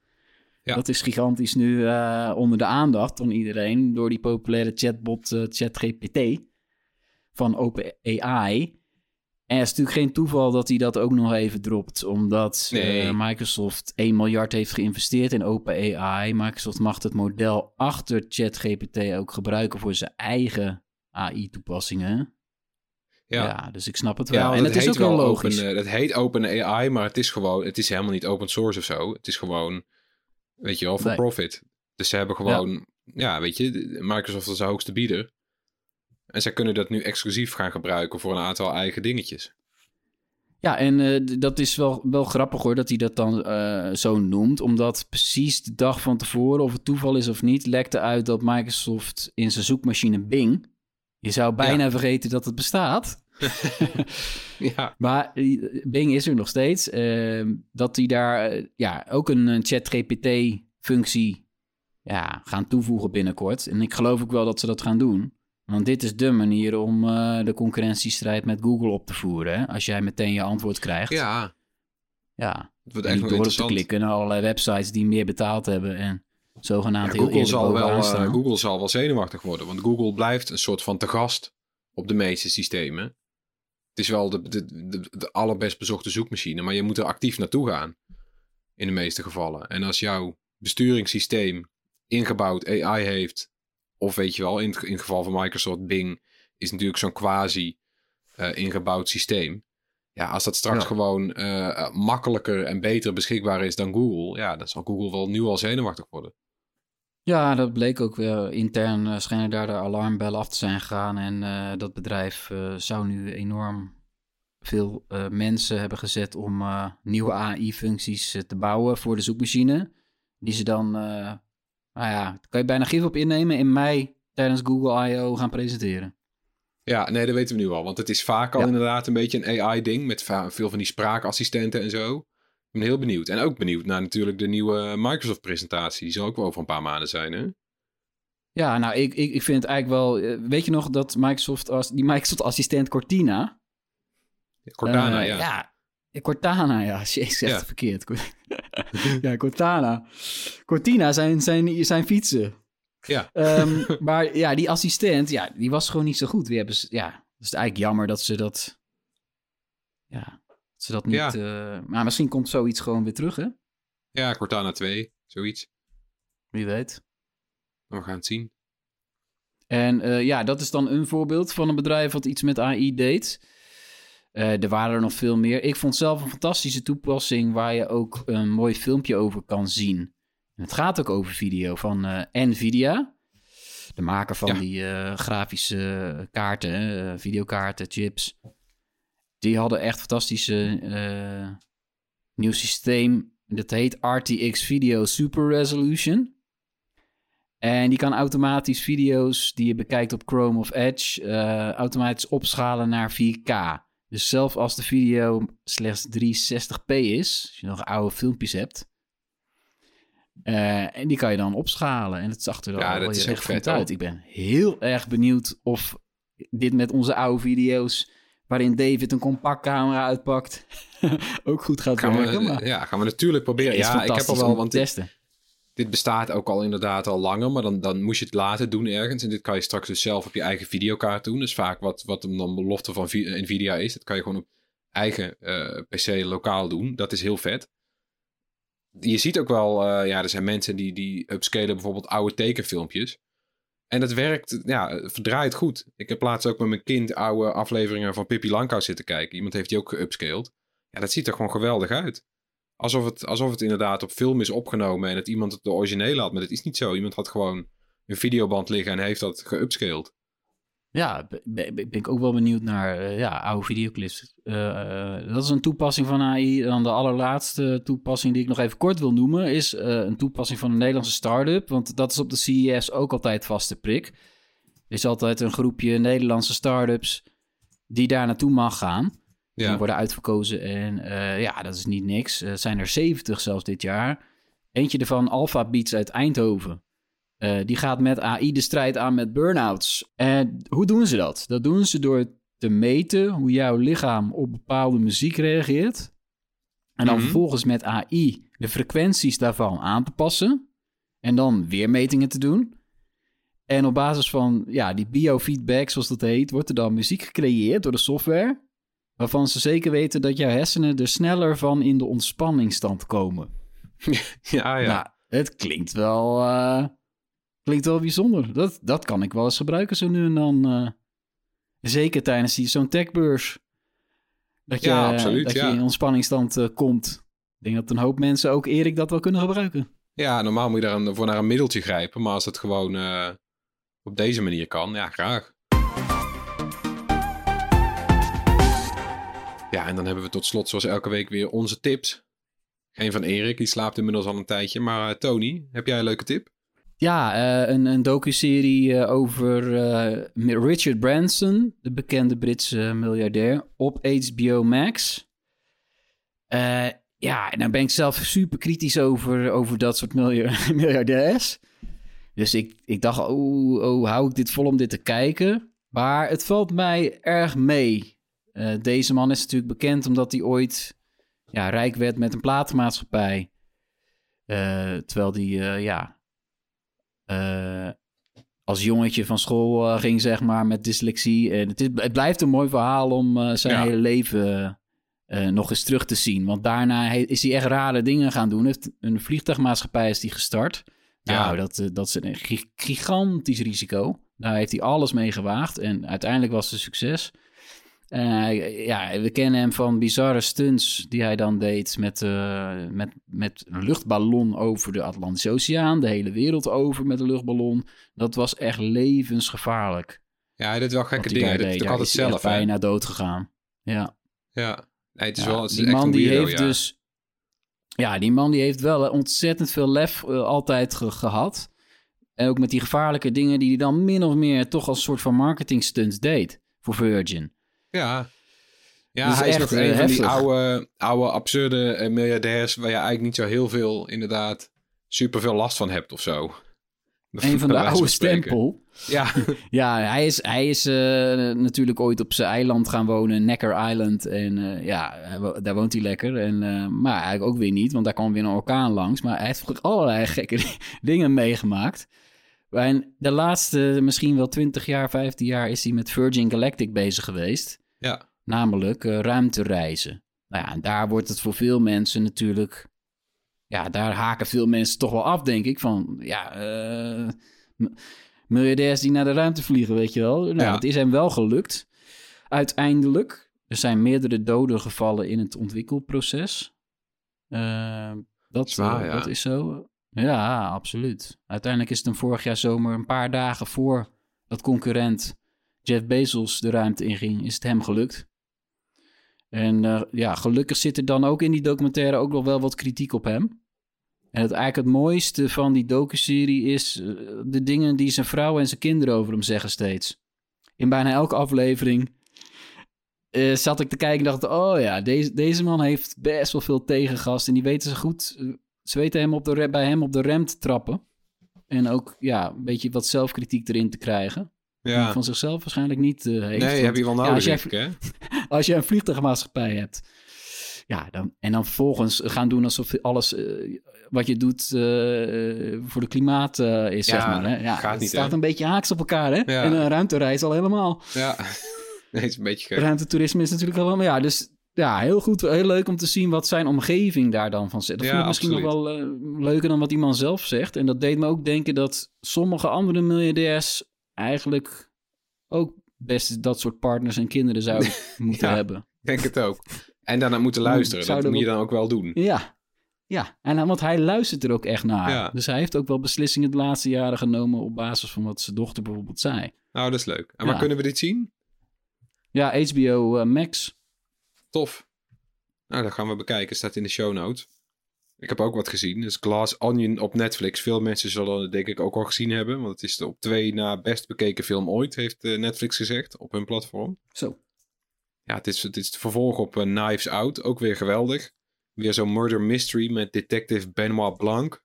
Ja. Dat is gigantisch nu eh, onder de aandacht van iedereen door die populaire chatbot eh, ChatGPT van OpenAI. En het is natuurlijk geen toeval dat hij dat ook nog even dropt, omdat Nee. eh, Microsoft 1 miljard heeft geïnvesteerd in OpenAI. Microsoft mag het model achter ChatGPT ook gebruiken voor zijn eigen AI-toepassingen. Ja. Ja. dus ik snap het wel. Ja, en het, is ook wel logisch. Open, eh, het heet Open AI, maar het is gewoon, het is helemaal niet open source of zo. Het is gewoon Weet je wel, voor Nee. profit. Dus ze hebben gewoon, ja. weet je, Microsoft is de hoogste bieder. En zij kunnen dat nu exclusief gaan gebruiken voor een aantal eigen dingetjes. Ja, en eh, dat is wel, wel grappig hoor, dat hij dat dan eh, zo noemt. Omdat precies de dag van tevoren, of het toeval is of niet, lekte uit dat Microsoft in zijn zoekmachine Bing... Je zou bijna vergeten dat het bestaat. Ja, Maar eh, Bing is er nog steeds. Ehm, dat die daar ja, ook een, een chat-GPT-functie ja, gaan toevoegen binnenkort. En ik geloof ook wel dat ze dat gaan doen. Want dit is de manier om eh, de concurrentiestrijd met Google op te voeren. Hè? Als jij meteen je antwoord krijgt. ja ja. het wordt echt door te klikken naar allerlei websites die meer betaald hebben. En zogenaamd Ja, heel Google, zal wel, eh. Google zal wel zenuwachtig worden. Want Google blijft een soort van te gast op de meeste systemen. Het is wel de, de, de, de allerbest bezochte zoekmachine. Maar je moet er actief naartoe gaan. In de meeste gevallen. En als jouw besturingssysteem ingebouwd AI heeft. Of weet je wel, in het, in het geval van Microsoft Bing. Is natuurlijk zo'n quasi eh, ingebouwd systeem. Ja, als dat straks Ja. gewoon eh, eh, makkelijker en beter beschikbaar is dan Google. Ja, dan zal Google wel nu al zenuwachtig worden. Ja, dat bleek ook weer intern. schijnen daar de alarmbellen af te zijn gegaan. En eh, dat bedrijf eh, zou nu enorm veel eh, mensen hebben gezet om eh, nieuwe AI-functies te bouwen voor de zoekmachine. Die ze dan, eh, nou ja, daar kan je bijna gif op innemen, in mei tijdens Google I.O. gaan presenteren. Ja, nee, dat weten we nu al. Want het is vaak al Ja. inderdaad een beetje een AI-ding. Met veel van die spraakassistenten en zo. Ik ben heel benieuwd. En ook benieuwd naar natuurlijk de nieuwe Microsoft-presentatie. Die zal ook wel over een paar maanden zijn, hè? Ja, nou, ik, ik, ik vind het eigenlijk wel... eh, weet je nog dat Microsoft, als, die Microsoft-assistent Cortina... Cortana, Eh, ja. ja. Cortana, ja. Jezus, Ja. het verkeerd. ja, Cortana. Cortina zijn, zijn, zijn fietsen. Ja. Ehm, maar ja, die assistent, ja, die was gewoon niet zo goed. Die hebben ze, ja, het is eigenlijk jammer dat ze dat... Ja, dat ze dat niet... Ja. eh, maar misschien komt zoiets gewoon weer terug, hè? Ja, Cortana 2, zoiets. Wie weet. We gaan het zien. En eh, ja, dat is dan een voorbeeld van een bedrijf wat iets met AI deed. Eh, er waren er nog veel meer. Ik vond zelf een fantastische toepassing waar je ook een mooi filmpje over kan zien. En het gaat ook over video van eh, Nvidia. De maker van Ja. die eh, grafische kaarten, videokaarten, chips. Die hadden echt fantastische nieuw systeem. Dat heet RTX Video Super Resolution. En die kan automatisch video's die je bekijkt op Chrome of Edge automatisch opschalen naar 4K. Dus zelfs als de video slechts 360p is, als je nog oude filmpjes hebt, eh, en die kan je dan opschalen. En het zag er dan Ja, dat wel is echt vet, uit. Ik ben heel erg benieuwd of dit met onze oude video's, waarin David een compactcamera uitpakt, ook goed gaat Gaan werken. we, maar ja, gaan we natuurlijk proberen. Ja, ik heb al wel, want testen. Dit bestaat ook al inderdaad al langer. Maar dan, dan moest je het laten doen ergens. En dit kan je straks dus zelf op je eigen videokaart doen. Is vaak wat, wat hem dan belofte van Vi- Nvidia is. Dat kan je gewoon op eigen eh, PC lokaal doen. Dat is heel vet. Je ziet ook wel, eh, ja, er zijn mensen die, die upscalen bijvoorbeeld oude tekenfilmpjes. En dat werkt, ja, verdraait goed. Ik heb laatst ook met mijn kind oude afleveringen van Pippi Langkous zitten kijken. Iemand heeft die ook geupscaled. Ja, dat ziet er gewoon geweldig uit. Alsof het, alsof het inderdaad op film is opgenomen en dat iemand het de originele had. Maar dat is niet zo. Iemand had gewoon een videoband liggen en heeft dat geupscaled. Ja, be- be- ben ik ook wel benieuwd naar eh, ja, oude videoclips. Eh, eh, dat is een toepassing van AI. Dan de allerlaatste toepassing die ik nog even kort wil noemen... is een toepassing van een Nederlandse start-up. Want dat is op de CES ook altijd vaste prik. Er is altijd een groepje Nederlandse start-ups... die daar naartoe mag gaan. Die worden uitverkozen en eh, ja, dat is niet niks. Er zijn er 70 zelfs dit jaar. Eentje ervan, Alpha Beats uit Eindhoven. Eh, die gaat met AI de strijd aan met burn-outs. En hoe doen ze dat? Dat doen ze door te meten hoe jouw lichaam op bepaalde muziek reageert. En dan Mhm. vervolgens met AI de frequenties daarvan aan te passen. En dan weer metingen te doen. En op basis van ja, die biofeedback, zoals dat heet, wordt er dan muziek gecreëerd door de software. Waarvan ze zeker weten dat jouw hersenen er sneller van in de ontspanningsstand komen. ja, ja. Nou, het klinkt wel, eh, klinkt wel bijzonder. Dat, dat kan ik wel eens gebruiken zo nu en dan. eh. zeker tijdens die- zo'n techbeurs. Dat je, Ja, absoluut, dat ja. je in ontspanningsstand eh, komt. Ik denk dat een hoop mensen, ook Erik, dat wel kunnen gebruiken. Ja, normaal moet je daar een, voor naar een middeltje grijpen. Maar als het gewoon op deze manier kan, ja, graag. Ja, en dan hebben we tot slot zoals elke week weer onze tips. Geen van Erik, die slaapt inmiddels al een tijdje. Maar eh, Tony, heb jij een leuke tip? Ja, eh, een, een docuserie eh, over Richard Branson, de bekende Britse miljardair, op HBO Max. Ja, en daar ben ik zelf super kritisch over, over dat soort milja- miljardairs. Dus ik, ik dacht, oh, oh, hou ik dit vol om dit te kijken? Maar het valt mij erg mee. Eh, deze man is natuurlijk bekend omdat hij ooit ja, rijk werd met een platenmaatschappij. Eh, terwijl hij, eh, ja, als jongetje van school ging, zeg maar, met dyslexie. En het, is, het blijft een mooi verhaal om zijn Ja. hele leven nog eens terug te zien. Want daarna is hij echt rare dingen gaan doen. Heeft een vliegtuigmaatschappij is hij gestart. Ja. Nou, dat, dat is een gi- gigantisch risico. Daar heeft hij alles mee gewaagd. En uiteindelijk was het een succes. Hij- ja, we kennen hem van bizarre stunts die hij dan deed met, eh, met, met een luchtballon over de Atlantische Oceaan. De hele wereld over met een luchtballon. Dat was echt levensgevaarlijk. Ja, hij deed wel gekke dingen. Hij deed. ook altijd hij zelf, bijna dood gegaan. Ja. Ja. Nee, het is Ja, wel het is die man die weirdo, heeft ja. dus... Ja, die man die heeft wel ontzettend veel lef eh, altijd ge- gehad. En ook met die gevaarlijke dingen die hij dan min of meer toch als soort van marketing stunts deed voor Virgin. Ja. Ja, is hij is nog een eh, van die oude, oude absurde eh, miljardairs... waar je eigenlijk niet zo heel veel, inderdaad, super veel last van hebt of zo. Een van de oude stempel. Ja, Ja, hij is, hij is eh, natuurlijk ooit op zijn eiland gaan wonen, Necker Island. En ja, daar woont hij lekker. En, maar eigenlijk ook weer niet, want daar kwam weer een orkaan langs. Maar hij heeft allerlei gekke dingen meegemaakt. En de laatste misschien wel 20 jaar, 15 jaar is hij met Virgin Galactic bezig geweest. Ja. Namelijk eh, ruimtereizen. Nou ja, en daar wordt het voor veel mensen natuurlijk... Ja, daar haken veel mensen toch wel af, denk ik. Van, ja, eh, miljardairs die naar de ruimte vliegen, weet je wel. Nou, Ja. het is hem wel gelukt. Uiteindelijk, er zijn meerdere doden gevallen in het ontwikkelproces. Eh, dat, Zwaar, ja. dat is zo. Ja, absoluut. Uiteindelijk is het hem vorig jaar zomer, een paar dagen voor dat concurrent Jeff Bezos de ruimte inging, is het hem gelukt. En eh, ja, gelukkig zit er dan ook in die documentaire ook nog wel wat kritiek op hem. En het eigenlijk het mooiste van die docuserie is eh, de dingen die zijn vrouw en zijn kinderen over hem zeggen steeds. In bijna elke aflevering eh, zat ik te kijken en dacht, oh ja, deze, deze man heeft best wel veel tegengast. En die weten ze goed, ze weten hem op de, bij hem op de rem te trappen. En ook ja, een beetje wat zelfkritiek erin te krijgen. Ja. van zichzelf waarschijnlijk niet eh, heeft. Nee, heb je wel ja, nodig, als, jij, hè? als je een vliegtuigmaatschappij hebt. Ja, dan, en dan vervolgens gaan doen alsof alles eh, wat je doet eh, voor de klimaat is, Ja, zeg maar. Hè? Ja, gaat het niet, staat hè? een beetje haaks op elkaar, hè? Ja. En een ruimtereis al helemaal. Ja. Nee, het is een beetje gek. Ruimtetoerisme is natuurlijk al wel... Maar ja, dus ja, heel goed, heel leuk om te zien wat zijn omgeving daar dan van zegt. Dat Ja, vond ik misschien nog wel leuker dan wat die man zelf zegt. En dat deed me ook denken dat sommige andere miljardairs eigenlijk ook best dat soort partners en kinderen zouden moeten Ja. hebben. Ik denk het ook. En daarna moeten luisteren. Zou Dat moet je dan ook wel doen. Ja, ja. En, dan- want hij luistert er ook echt naar. Ja. Dus hij heeft ook wel beslissingen de laatste jaren genomen op basis van wat zijn dochter bijvoorbeeld zei. Nou, dat is leuk. En Ja. waar kunnen we dit zien? Ja, HBO eh, Max. Tof. Nou, dat gaan we bekijken. Staat in de show notes. Ik heb ook wat gezien. Dus Glass Onion op Netflix. Veel mensen zullen het denk ik ook al gezien hebben. Want het is de op twee na best bekeken film ooit, heeft eh, Netflix gezegd op hun platform. Zo. Ja, het is, het is het vervolg op eh, Knives Out. Ook weer geweldig. Weer zo'n murder mystery met detective Benoit Blanc.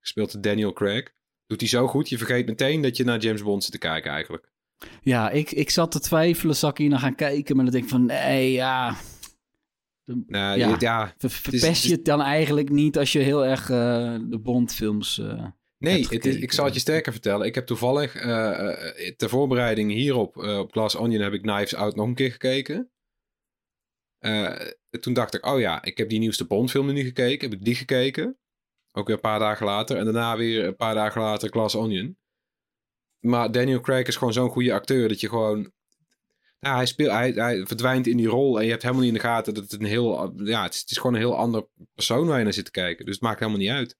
Gespeeld door Daniel Craig. Doet hij zo goed. Je vergeet meteen dat je naar James Bond zit te kijken eigenlijk. Ja, ik, ik zat te twijfelen, zal ik hier naar gaan kijken? Maar dan denk ik van, nee, ja... Nou, Ja. ja. Ver- Verpest het is- je het dan eigenlijk niet als je heel erg eh, de Bondfilms... eh Nee, het is, ik zal het je sterker vertellen. Ik heb toevallig eh, ter voorbereiding hierop, op Glass Onion, heb ik Knives Out nog een keer gekeken. Toen dacht ik, oh ja, ik heb die nieuwste Bondfilm nu gekeken. Heb ik die gekeken. Ook weer een paar dagen later. En daarna weer een paar dagen later Glass Onion. Maar Daniel Craig is gewoon zo'n goede acteur dat je gewoon... Nou, hij, speelt, hij, hij verdwijnt in die rol en je hebt helemaal niet in de gaten dat het een heel... Ja, het is, het is gewoon een heel ander persoon waar je naar zit te kijken. Dus het maakt helemaal niet uit.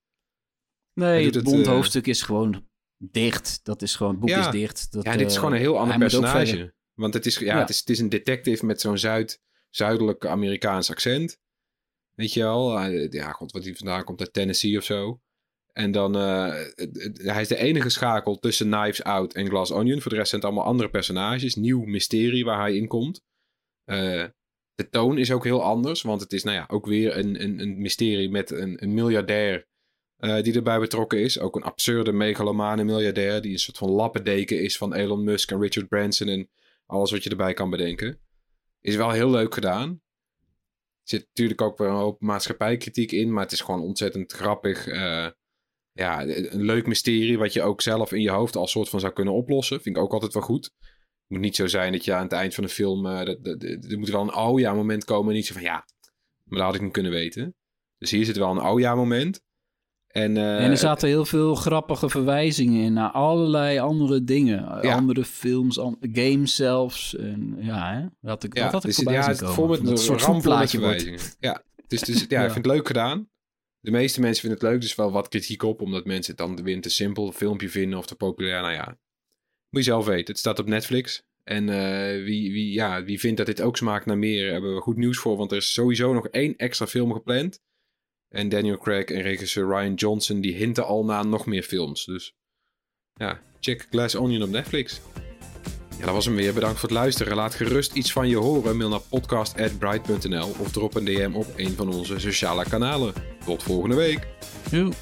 Nee, het het, Bond eh, hoofdstuk is gewoon dicht. Dat is gewoon, het boek Ja. is dicht. Dat, Ja, dit is eh, gewoon een heel ander personage. Want het is, ja, Ja. Het, is, het is een detective met zo'n Zuid, zuidelijk Amerikaans accent. Weet je wel? Ja, god, wat hij vandaan komt uit Tennessee of zo. En dan, het- hij is de enige schakel tussen Knives Out en Glass Onion. Voor de rest zijn het allemaal andere personages. Nieuw mysterie waar hij in komt. Eh, de toon is ook heel anders, want het is nou ja, ook weer een, een, een mysterie met een, een miljardair eh, die erbij betrokken is. Ook een absurde megalomane miljardair die een soort van lappendeken is van Elon Musk en Richard Branson en alles wat je erbij kan bedenken. Is wel heel leuk gedaan. Er zit natuurlijk ook weer een hoop maatschappijkritiek in, maar het is gewoon ontzettend grappig. eh, ja, een leuk mysterie wat je ook zelf in je hoofd als soort van zou kunnen oplossen. Vind ik ook altijd wel goed. Het moet niet zo zijn dat je aan het eind van de film... eh, dat- dat- dat- er moet wel een oh ja moment komen en niet zo van ja, maar dat had ik niet kunnen weten. Dus hier zit wel een oh ja moment. En, eh, En er zaten heel veel grappige verwijzingen in naar allerlei andere dingen. Ja. Andere films, an- games zelfs. En, ja, hè? Dat had ik, ja, dat had ik dus, voorbij ja, het vol met een soort wordt. verwijzingen. Ja, dus, dus ja, Ja. ik vind het leuk gedaan. De meeste mensen vinden het leuk, dus wel wat kritiek op, omdat mensen het dan weer te simpel filmpje vinden of te populair. Nou ja, moet je zelf weten. Het staat op Netflix. En eh, wie, wie, ja, wie vindt dat dit ook smaakt naar meer, hebben we goed nieuws voor, want er is sowieso nog één extra film gepland. En Daniel Craig en regisseur Ryan Johnson, die hinten al naar nog meer films. Dus ja, check Glass Onion op Netflix. Ja, dat was hem weer. Bedankt voor het luisteren. Laat gerust iets van je horen. Mail naar podcast.bright.nl of drop een DM op een van onze sociale kanalen. Tot volgende week. Joe.